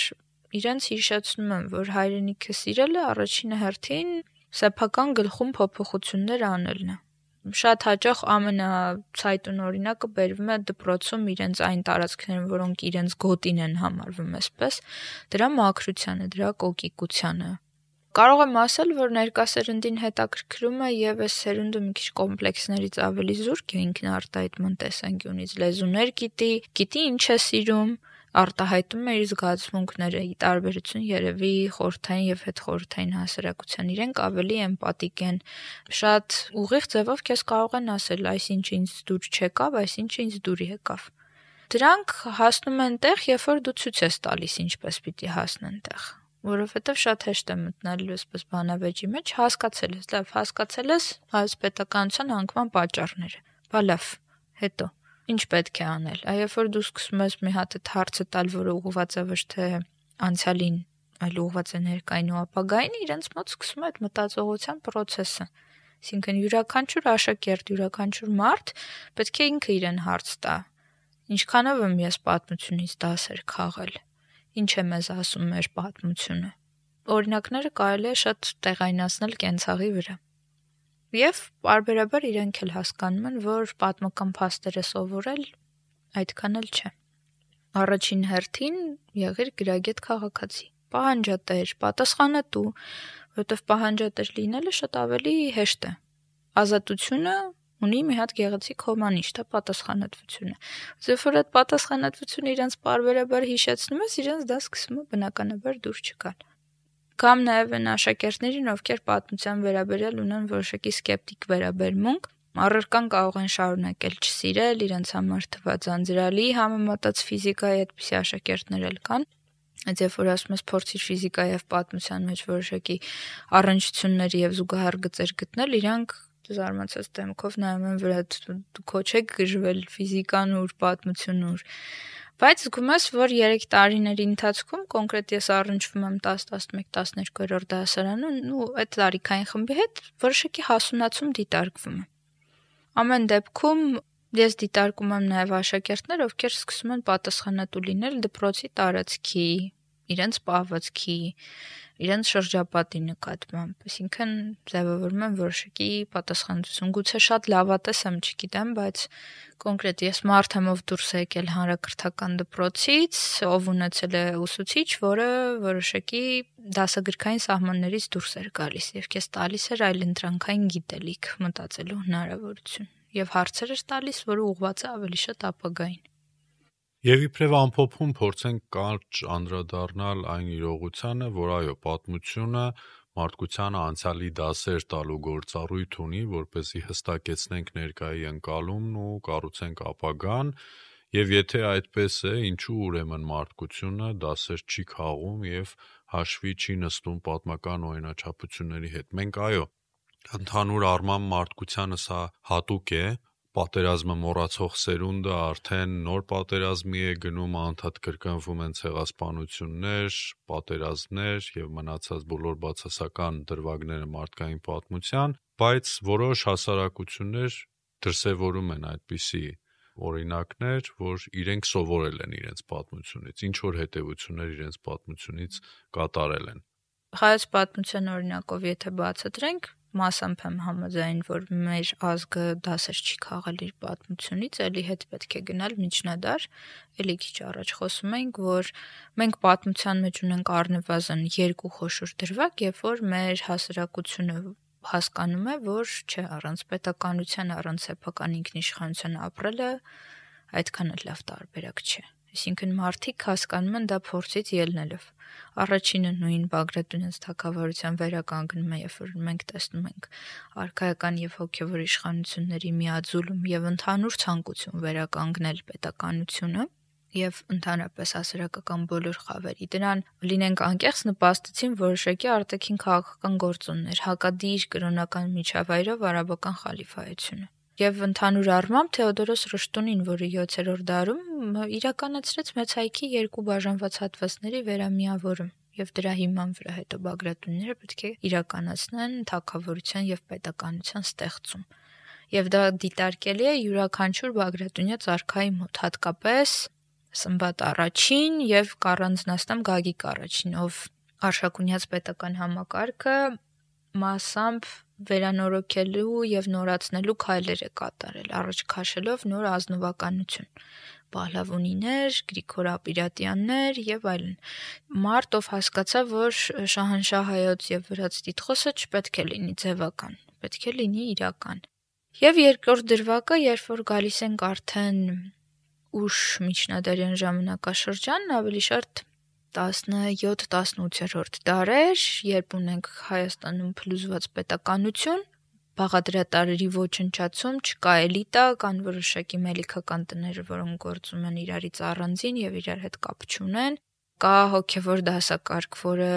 իրենց հիշեցնում եմ, որ հայրենիքը սիրելը առաջին հերթին սեփական գլխում փոփոխություններ անելն է։ շատ հաճախ ամենացայտուն օրինակը բերվում է դպրոցում իրենց այն տարածքներում, որոնք իրենց գոտին են համարվում այսպես, դրա մաքրությանը, դրա կոկիկությանը։ Կարող եմ ասել, որ ներկա սերնդին հետաքրքրում է եւ այս սերունդը մի քիչ կոմպլեքսներից ավելի զուրկ է ինքնարտահայտման տեսանկյունից լեզուներ գիտի, գիտի ինչ է սիրում, արտահայտում է իր զգացմունքները՝ ի տարբերություն երևի խորթային եւ հետխորթային հասարակության իրենք ավելի էմպաթիկ են։ Շատ ուղիղ ձևով քեզ կարող են ասել, այսինչ ինձ դուր չեկավ, այսինչ ինձ դուր եկավ։ Դրանք հասնում են տեղ, երբ որ դու ցույց ես տալիս ինչպես պիտի հասնեն տեղ որովհետև շատ հեշտ է մտնելու այսպես բանավեճի մեջ, հասկացել ես, լավ, հասկացել ես հայոց պետականության անկման պատճառները։ Բա լավ, հետո ինչ պետք է անել։ Այ երբ որ դու սկսում ես մի հատ այդ հարցը տալ, որը ուղղված է ոչ թե անցյալին, այլ ուղղված է ներկային ու ապագային, իրենց մոտ սկսում է այդ մտածողության process-ը։ Այսինքն յուրաքանչյուր աշակերտ, յուրաքանչյուր մարդ պետք է ինքը իրեն հարց տա. ինչքանով եմ ես պատմությունից դասեր քաղել։ Ինչ է մեզ ասում մեր պատմությունը։ Օրինակները կարելի է շատ տեղայնացնել կենցաղի վրա եւ բարբերաբար իրենք էլ հասկանում են, որ պատմական փաստերը սովորել այդքան էլ չէ։ Առաջին հերթին եղիր գրագետ քաղաքացի, պահանջատեր, պատասխանատու, որովհետև պահանջատեր լինելը շատ ավելի հեշտ է։ Ազատությունը ունի մի հատ գեղեցիկ հոմանիշ, դա պատասխանատվությունը։ Երբ որ այդ պատասխանատվությունը իրենց բարբերաբար հիշեցնում ես, իրենց դա սկսում է բնականաբար դուր չգալ կամ նաև այն աշակերտներին, ովքեր պատմության վերաբերյալ ունեն որոշակի սկեպտիկ վերաբերմունք, առարկան կարող են շարունակել չսիրել, իրենց համար թված անձրալի համեմատած ֆիզիկայի այդպիսի աշակերտներ էլ կան, Այդ երբ որ ասում ես փորձիր ֆիզիկայի եւ պատմության մեջ որոշակի առնչություններ եւ զուգահեռ գծեր գտնել, իրանք զարմացած դեմքով նայում են վրա դու քո չեք գժվել ֆիզիկան ու պատմությունն ու Բայց զգում ես, որ 3 տարիների ընթացքում կոնկրետ ես առնչվում եմ 10, 11, 12-րդ դասարանում ու այդ տարիքային խմբի հետ որոշակի հասունացում դիտարկվում է։ Ամեն դեպքում ես դիտարկում եմ նաև աշակերտներ, ովքեր սկսում են պատասխանատու լինել դպրոցի տարածքի, իրենց պահվածքի, իրենց շրջապատի նկատմամբ, այսինքն ձևավորում են որոշակի պատասխանատվություն։ Գուցե շատ լավատես եմ, չգիտեմ, բայց կոնկրետ ես մարդ եմ ով դուրս եկել հանրակրթական դպրոցից, ով ունեցել է ուսուցիչ, որը որոշակի դասագրքային սահմաններից դուրս էր գալիս եւ քեզ տալիս էր այլ ընտրանքային գիտելիք մտածելու հնարավորություն եւ հարցեր էր տալիս, որը ուղղված է ավելի շատ ապագային։ Եվ իբրև ամփոփում փորձենք կարճ անդրադառնալ այն իրողությանը, որ այո, պատմությունը մարդկությանը անցյալի դասեր տալու գործառույթ ունի, որպեսզի հստակեցնենք ներկայի ընկալումն ու կառուցենք ապագան, եւ եթե այդպես է, ինչու ուրեմն մարդկությունը դասեր չի քաղում եւ հաշվի չի նստում պատմական օրինաչափությունների հետ։ Մենք այո, ընդհանուր առմամբ մարդկությանը սա հատուկ է, պատերազմը մոռացող սերունդը արդեն նոր պատերազմի է գնում, անդադ կրկնվում են ցեղասպանություններ, պատերազմներ եւ մնացած բոլոր բացասական դրվագները մարդկային պատմության, բայց որոշ հասարակություններ դրսևորում են այդպիսի օրինակներ, որ իրենք սովորել են իրենց պատմությունից, ինչ որ հետևություններ իրենց պատմությունից կատարել են։ Հայոց պատմության օրինակով եթե բացատրենք, մասամբ եմ համաձայն, որ մեր ազգը դասեր չի քաղել իր պատմությունից, ելի հետ պետք է գնալ միջնադար, ելի քիչ առաջ խոսում ենք, որ մենք պատմության մեջ ունենք առնվազն երկու խոշոր դրվագ, երբ որ մեր հասարակությունը հասկանում է, որ չէ, առանց պետականության, առանց սեփական ինքնիշխանության ապրելը այդքան էլ լավ տարբերակ չէ։ Այսինքն մարդիկ հասկանում են դա փորձից ելնելով։ Առաջինը նույն Բագրատունյաց թակավարության վերականգնում է, երբ որ մենք տեսնում ենք արքայական եւ հոգեվոր իշխանությունների միաձուլում եւ ընդհանուր ցանկություն վերականգնել պետականությունը եւ ընդհանրապես հասարակական բոլոր խավերի դրան լինենք անկեղծ նպաստեցին որոշակի արտաքին քաղաքական գործոններ հակադիր կրոնական միջավայրով արաբական խալիֆայությունը Եվ ընդհանուր առմամբ Թեոդորոս Ռշտունին, որը 7-րդ դարում իրականացրեց մեծ հայքի երկու բաժանված հատվածների վերամիավորում եւ դրա հիման վրա հետո Բագրատունները պետք է իրականացնեն թակավորության եւ պետականության ստեղծում։ Եվ դա դիտարկելի է յուրաքանչյուր Բագրատունյա ցարքայի մոտ, հատկապես Սմբատ առաջին եւ Կարանձնաստամ Գագիկ առաջին, ով Արշակունյաց պետական համակարգը մասամբ վերանորոգելու եւ նորացնելու քայլեր է կատարել, առաջ քաշելով նոր ազնվականություն. Պահլավոնիներ, Գրիգոր Ապիրատյաններ եւ այլն։ Մարտով հասկացա, որ Շահանշահ հայոց եւ վրաց տիտղոսը չպետք է լինի ձևական, պետք է լինի իրական։ Եւ երկրորդ դրվագը, երբ որ գալիս ենք արդեն ուշ միջնադարյան ժամանակաշրջան, ավելի շատ 17-18-րդ դարեր, երբ ունենք Հայաստանում փլուզված պետականություն, բաղադրատարերի ոչնչացում, չկա էլիտա, կան որոշակի մելիքական տներ, որոնք գործում են իրարից առանձին եւ իրար հետ կապ չունեն։ Կա հոգեվոր դասակարգ, որը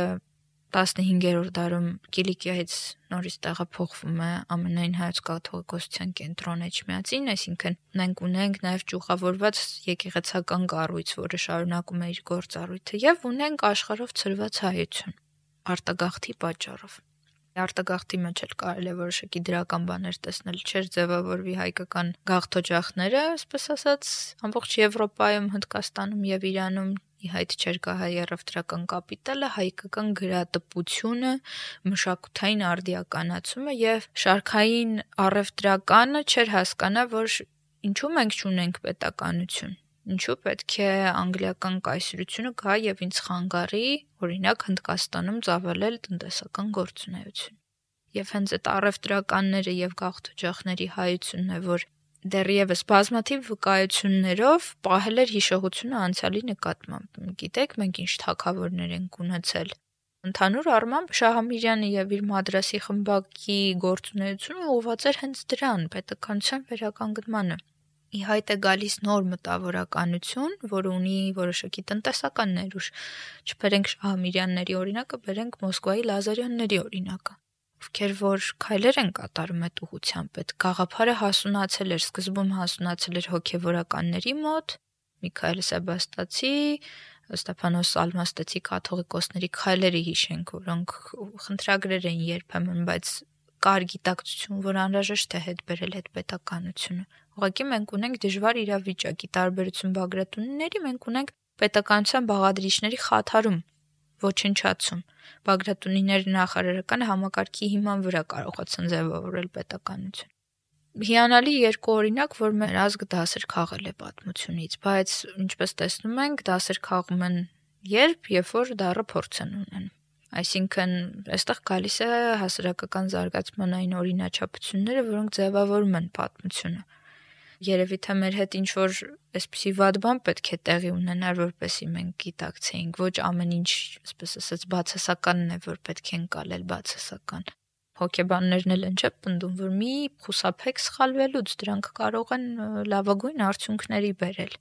15-րդ դարում Կիլիկիայից նորից տեղափոխվում է ամենայն հայոց կաթողիկոսության կենտրոն Էջմիածին, այսինքն մենք ունենք նաև ճյուղավորված եկեղեցական կառույց, որը շարունակում է իր գործառույթը, եւ ունենք աշխարհով ծրված հայություն արտագաղթի պատճառով արտագաղթի մեջ էլ կարելի է որոշակի դրական բաներ տեսնել, չէր ձևավորվի հայկական գաղթօջախները, այսպես ասած, ամբողջ Եվրոպայում, Հնդկաստանում եւ Իրանում ի հայտ չէր գա հայ առևտրական կապիտալը, հայկական գրատպությունը, մշակութային արդիականացումը եւ շարքային առևտրականը չէր հասկանա, որ ինչու մենք չունենք պետականություն ինչու պետք է անգլիական կայսրությունը գա եւ ինձ խանգարի օրինակ Հնդկաստանում ծավալել տնտեսական գործունեություն եւ հենց այդ առևտրականները եւ գաղթօջախների հայությունն է որ դեռևս բազմաթիվ վկայություններով պահել էր հիշողությունը անցյալի նկատմամբ։ Գիտեք, մենք ինչ թակավորներ ենք ունեցել։ Ընդհանուր առմամբ Շահամիրյանը եւ իր մադրասի խմբակի գործունեությունը ուղղված էր հենց դրան՝ պետականության վերականգնմանը։ Ի հայտ է գալիս նոր մտավորականություն, որը ունի որոշակի տնտեսական ներուժ։ Չբերենք Շահամիրյանների օրինակը, բերենք Մոսկվայի Լազարյանների օրինակը ովքեր որ քայլեր են կատարում այդ ուղությամբ, այդ գաղափարը հասունացել էր, սկզբում հասունացել էր հոգևորականների մոտ, Միքայել Սեբաստացի, Ստեփանոս Ալմաստեցի կաթողիկոսների քայլերը հիշենք, որոնք խնդրագրեր էին երբեմն, բայց կար գիտակցություն, որ անհրաժեշտ է հետ բերել այդ պետականությունը։ Ուղղակի մենք ունենք դժվար իրավիճակի տարբերություն Բագրատունիների, մենք ունենք պետականության բաղադրիչների խաթարում, ոչնչացում։ Բագրատունիների նախարարական համակարգի հիման վրա կարողացան ձևավորել պետականություն։ Հիանալի երկու օրինակ, որ մեր ազգը դասեր քաղել է պատմությունից, բայց ինչպես տեսնում ենք, դասեր քաղում են երբ, երբ որ դառը փորձ են ունեն։ Այսինքն, այստեղ գալիս է հասարակական զարգացման այն օրինաչափությունները, որոնք ձևավորում են պատմությունը երևի թե մեր հետ ինչ որ այսպիսի վատ բան պետք է տեղի ունենար, որպեսի մենք գիտակցեինք, ոչ ամեն ինչ, այսպես ասած, բացասականն է, որ պետք է ընկալել բացասական։ Հոգեբաններն էլ են չէ պնդում, որ մի խուսափեք սխալվելուց, դրանք կարող են լավագույն արդյունքների բերել։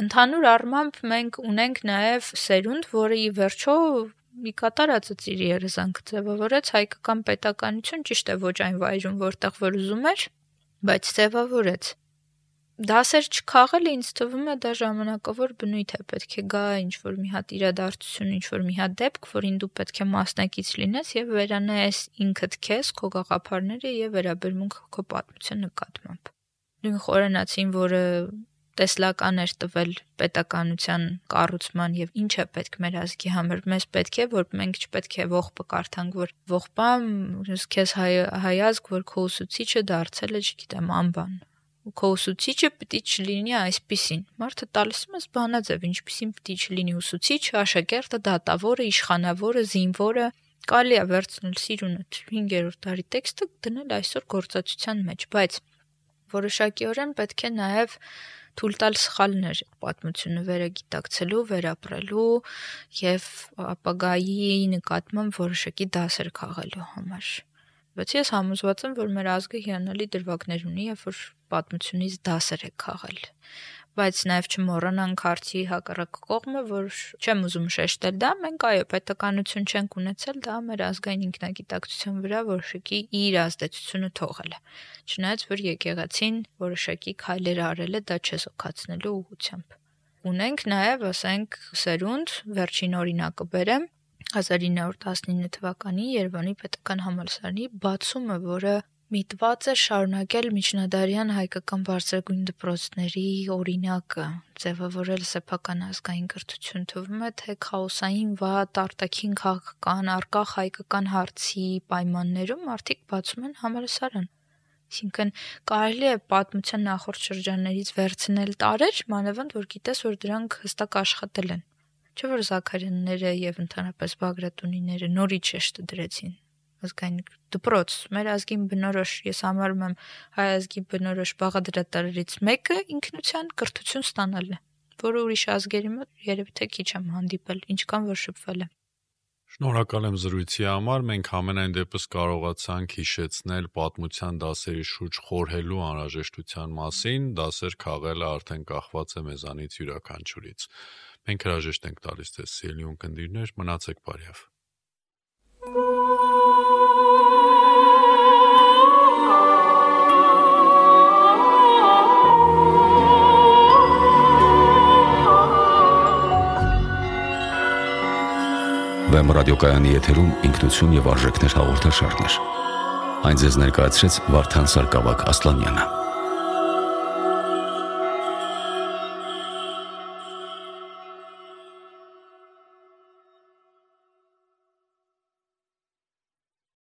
Ընդհանուր առմամբ մենք ունենք նաև սերունդ, որը ի վերջո մի կատարածը ծիրի երազանք ձևավորեց հայկական պետականություն ճիշտ է ոչ այն վայրում որտեղ որ ուզում էր բայց ձևավորեց դասեր չքաղելը ինձ թվում է դա ժամանակավոր բնույթ է, պետք է գա ինչ որ մի հատ իրադարձություն, ինչ որ մի հատ դեպք, որին դու պետք է մասնակից լինես եւ վերանայես ինքդ քեզ, քո գաղափարները եւ վերաբերմունքը քո պատմության նկատմամբ։ Նույն խորենացին, որը տեսլական էր տվել պետականության կառուցման եւ ինչ է պետք մեր ազգի համար մեզ պետք է որ մենք չպետք է ողբը կարդանք որ ողբամ քեզ հայ հայազգ որ քո ուսուցիչը դարձել է չգիտեմ անբան ու քո ուսուցիչը պիտի չլինի այսպիսին։ Մարդը տալիս ես բանաձև, ինչպիսին պիտի չլինի ուսուցիչը, աշակերտը, դատավորը, իշխանավորը, զինվորը, կարելի է վերցնել սիրունը 5-րդ դարի տեքստը դնել այսօր գործածության մեջ, բայց որոշակիորեն պետք է նաև թույլ տալ սխալներ պատմությունը վերագիտակցելու, վերապրելու եւ ապագայի նկատմամբ որոշակի դասեր քաղելու համար բայց ես համոզված եմ, որ մեր ազգը հիանալի դրվագներ ունի, երբ որ պատմությունից դասեր է քաղել բայց նաև չմոռանանք հարցի հակառակ կողմը, որ չեմ ուզում շեշտել դա, մենք այո, պետականություն չենք ունեցել, դա մեր ազգային ինքնագիտակցության վրա որոշակի իր ազդեցությունը թողել է։ Չնայած որ եկեղեցին որոշակի քայլեր արել է դա չեսոքացնելու ուղղությամբ։ Ունենք նաև, ասենք, սերունդ, վերջին օրինակը բերեմ, 1919 թվականի Երևանի պետական համալսարանի բացումը, որը միտված է շարունակել միջնադարյան հայկական բարձրագույն դպրոցների օրինակը, ձևավորել սեփական ազգային կրթություն թվում է, թե քաոսային վատ արտաքին քաղաքական արկախ հայկական հարցի պայմաններում մարդիկ բացում են համալսարան։ Այսինքն կարելի է պատմության նախորդ շրջաններից վերցնել տարեր, մանավանդ որ գիտես, որ դրանք հստակ աշխատել են։ Չէ՞ որ Զաքարյանները եւ ընդհանրապես Բագրատունիները նորից շեշտը դրեցին ազգային դպրոց, մեր ազգին բնորոշ, ես համարում եմ հայ ազգի բնորոշ բաղադրատարերից մեկը ինքնության կրթություն ստանալն է, որը ուրիշ ազգերի մոտ երևի թե քիչ եմ հանդիպել, ինչքան որ շփվել եմ։ Շնորհակալ եմ զրույցի համար։ Մենք ամենայն դեպս կարողացանք հիշեցնել պատմության դասերի շուրջ խորհելու անհրաժեշտության մասին, դասեր քաղելը արդեն կախված է մեզանից յուրաքանչյուրից։ Մենք հրաժեշտ ենք տալիս ձեզ սիրելի ունկնդիրներ, մնացեք բարյավ։ Վեմ ռադիոկայանի եթերում ինքնություն եւ արժեքներ հաղորդաշարներ։ Այն ձեզ ներկայացրեց Վարդան Սարգսակ Ասլանյանը։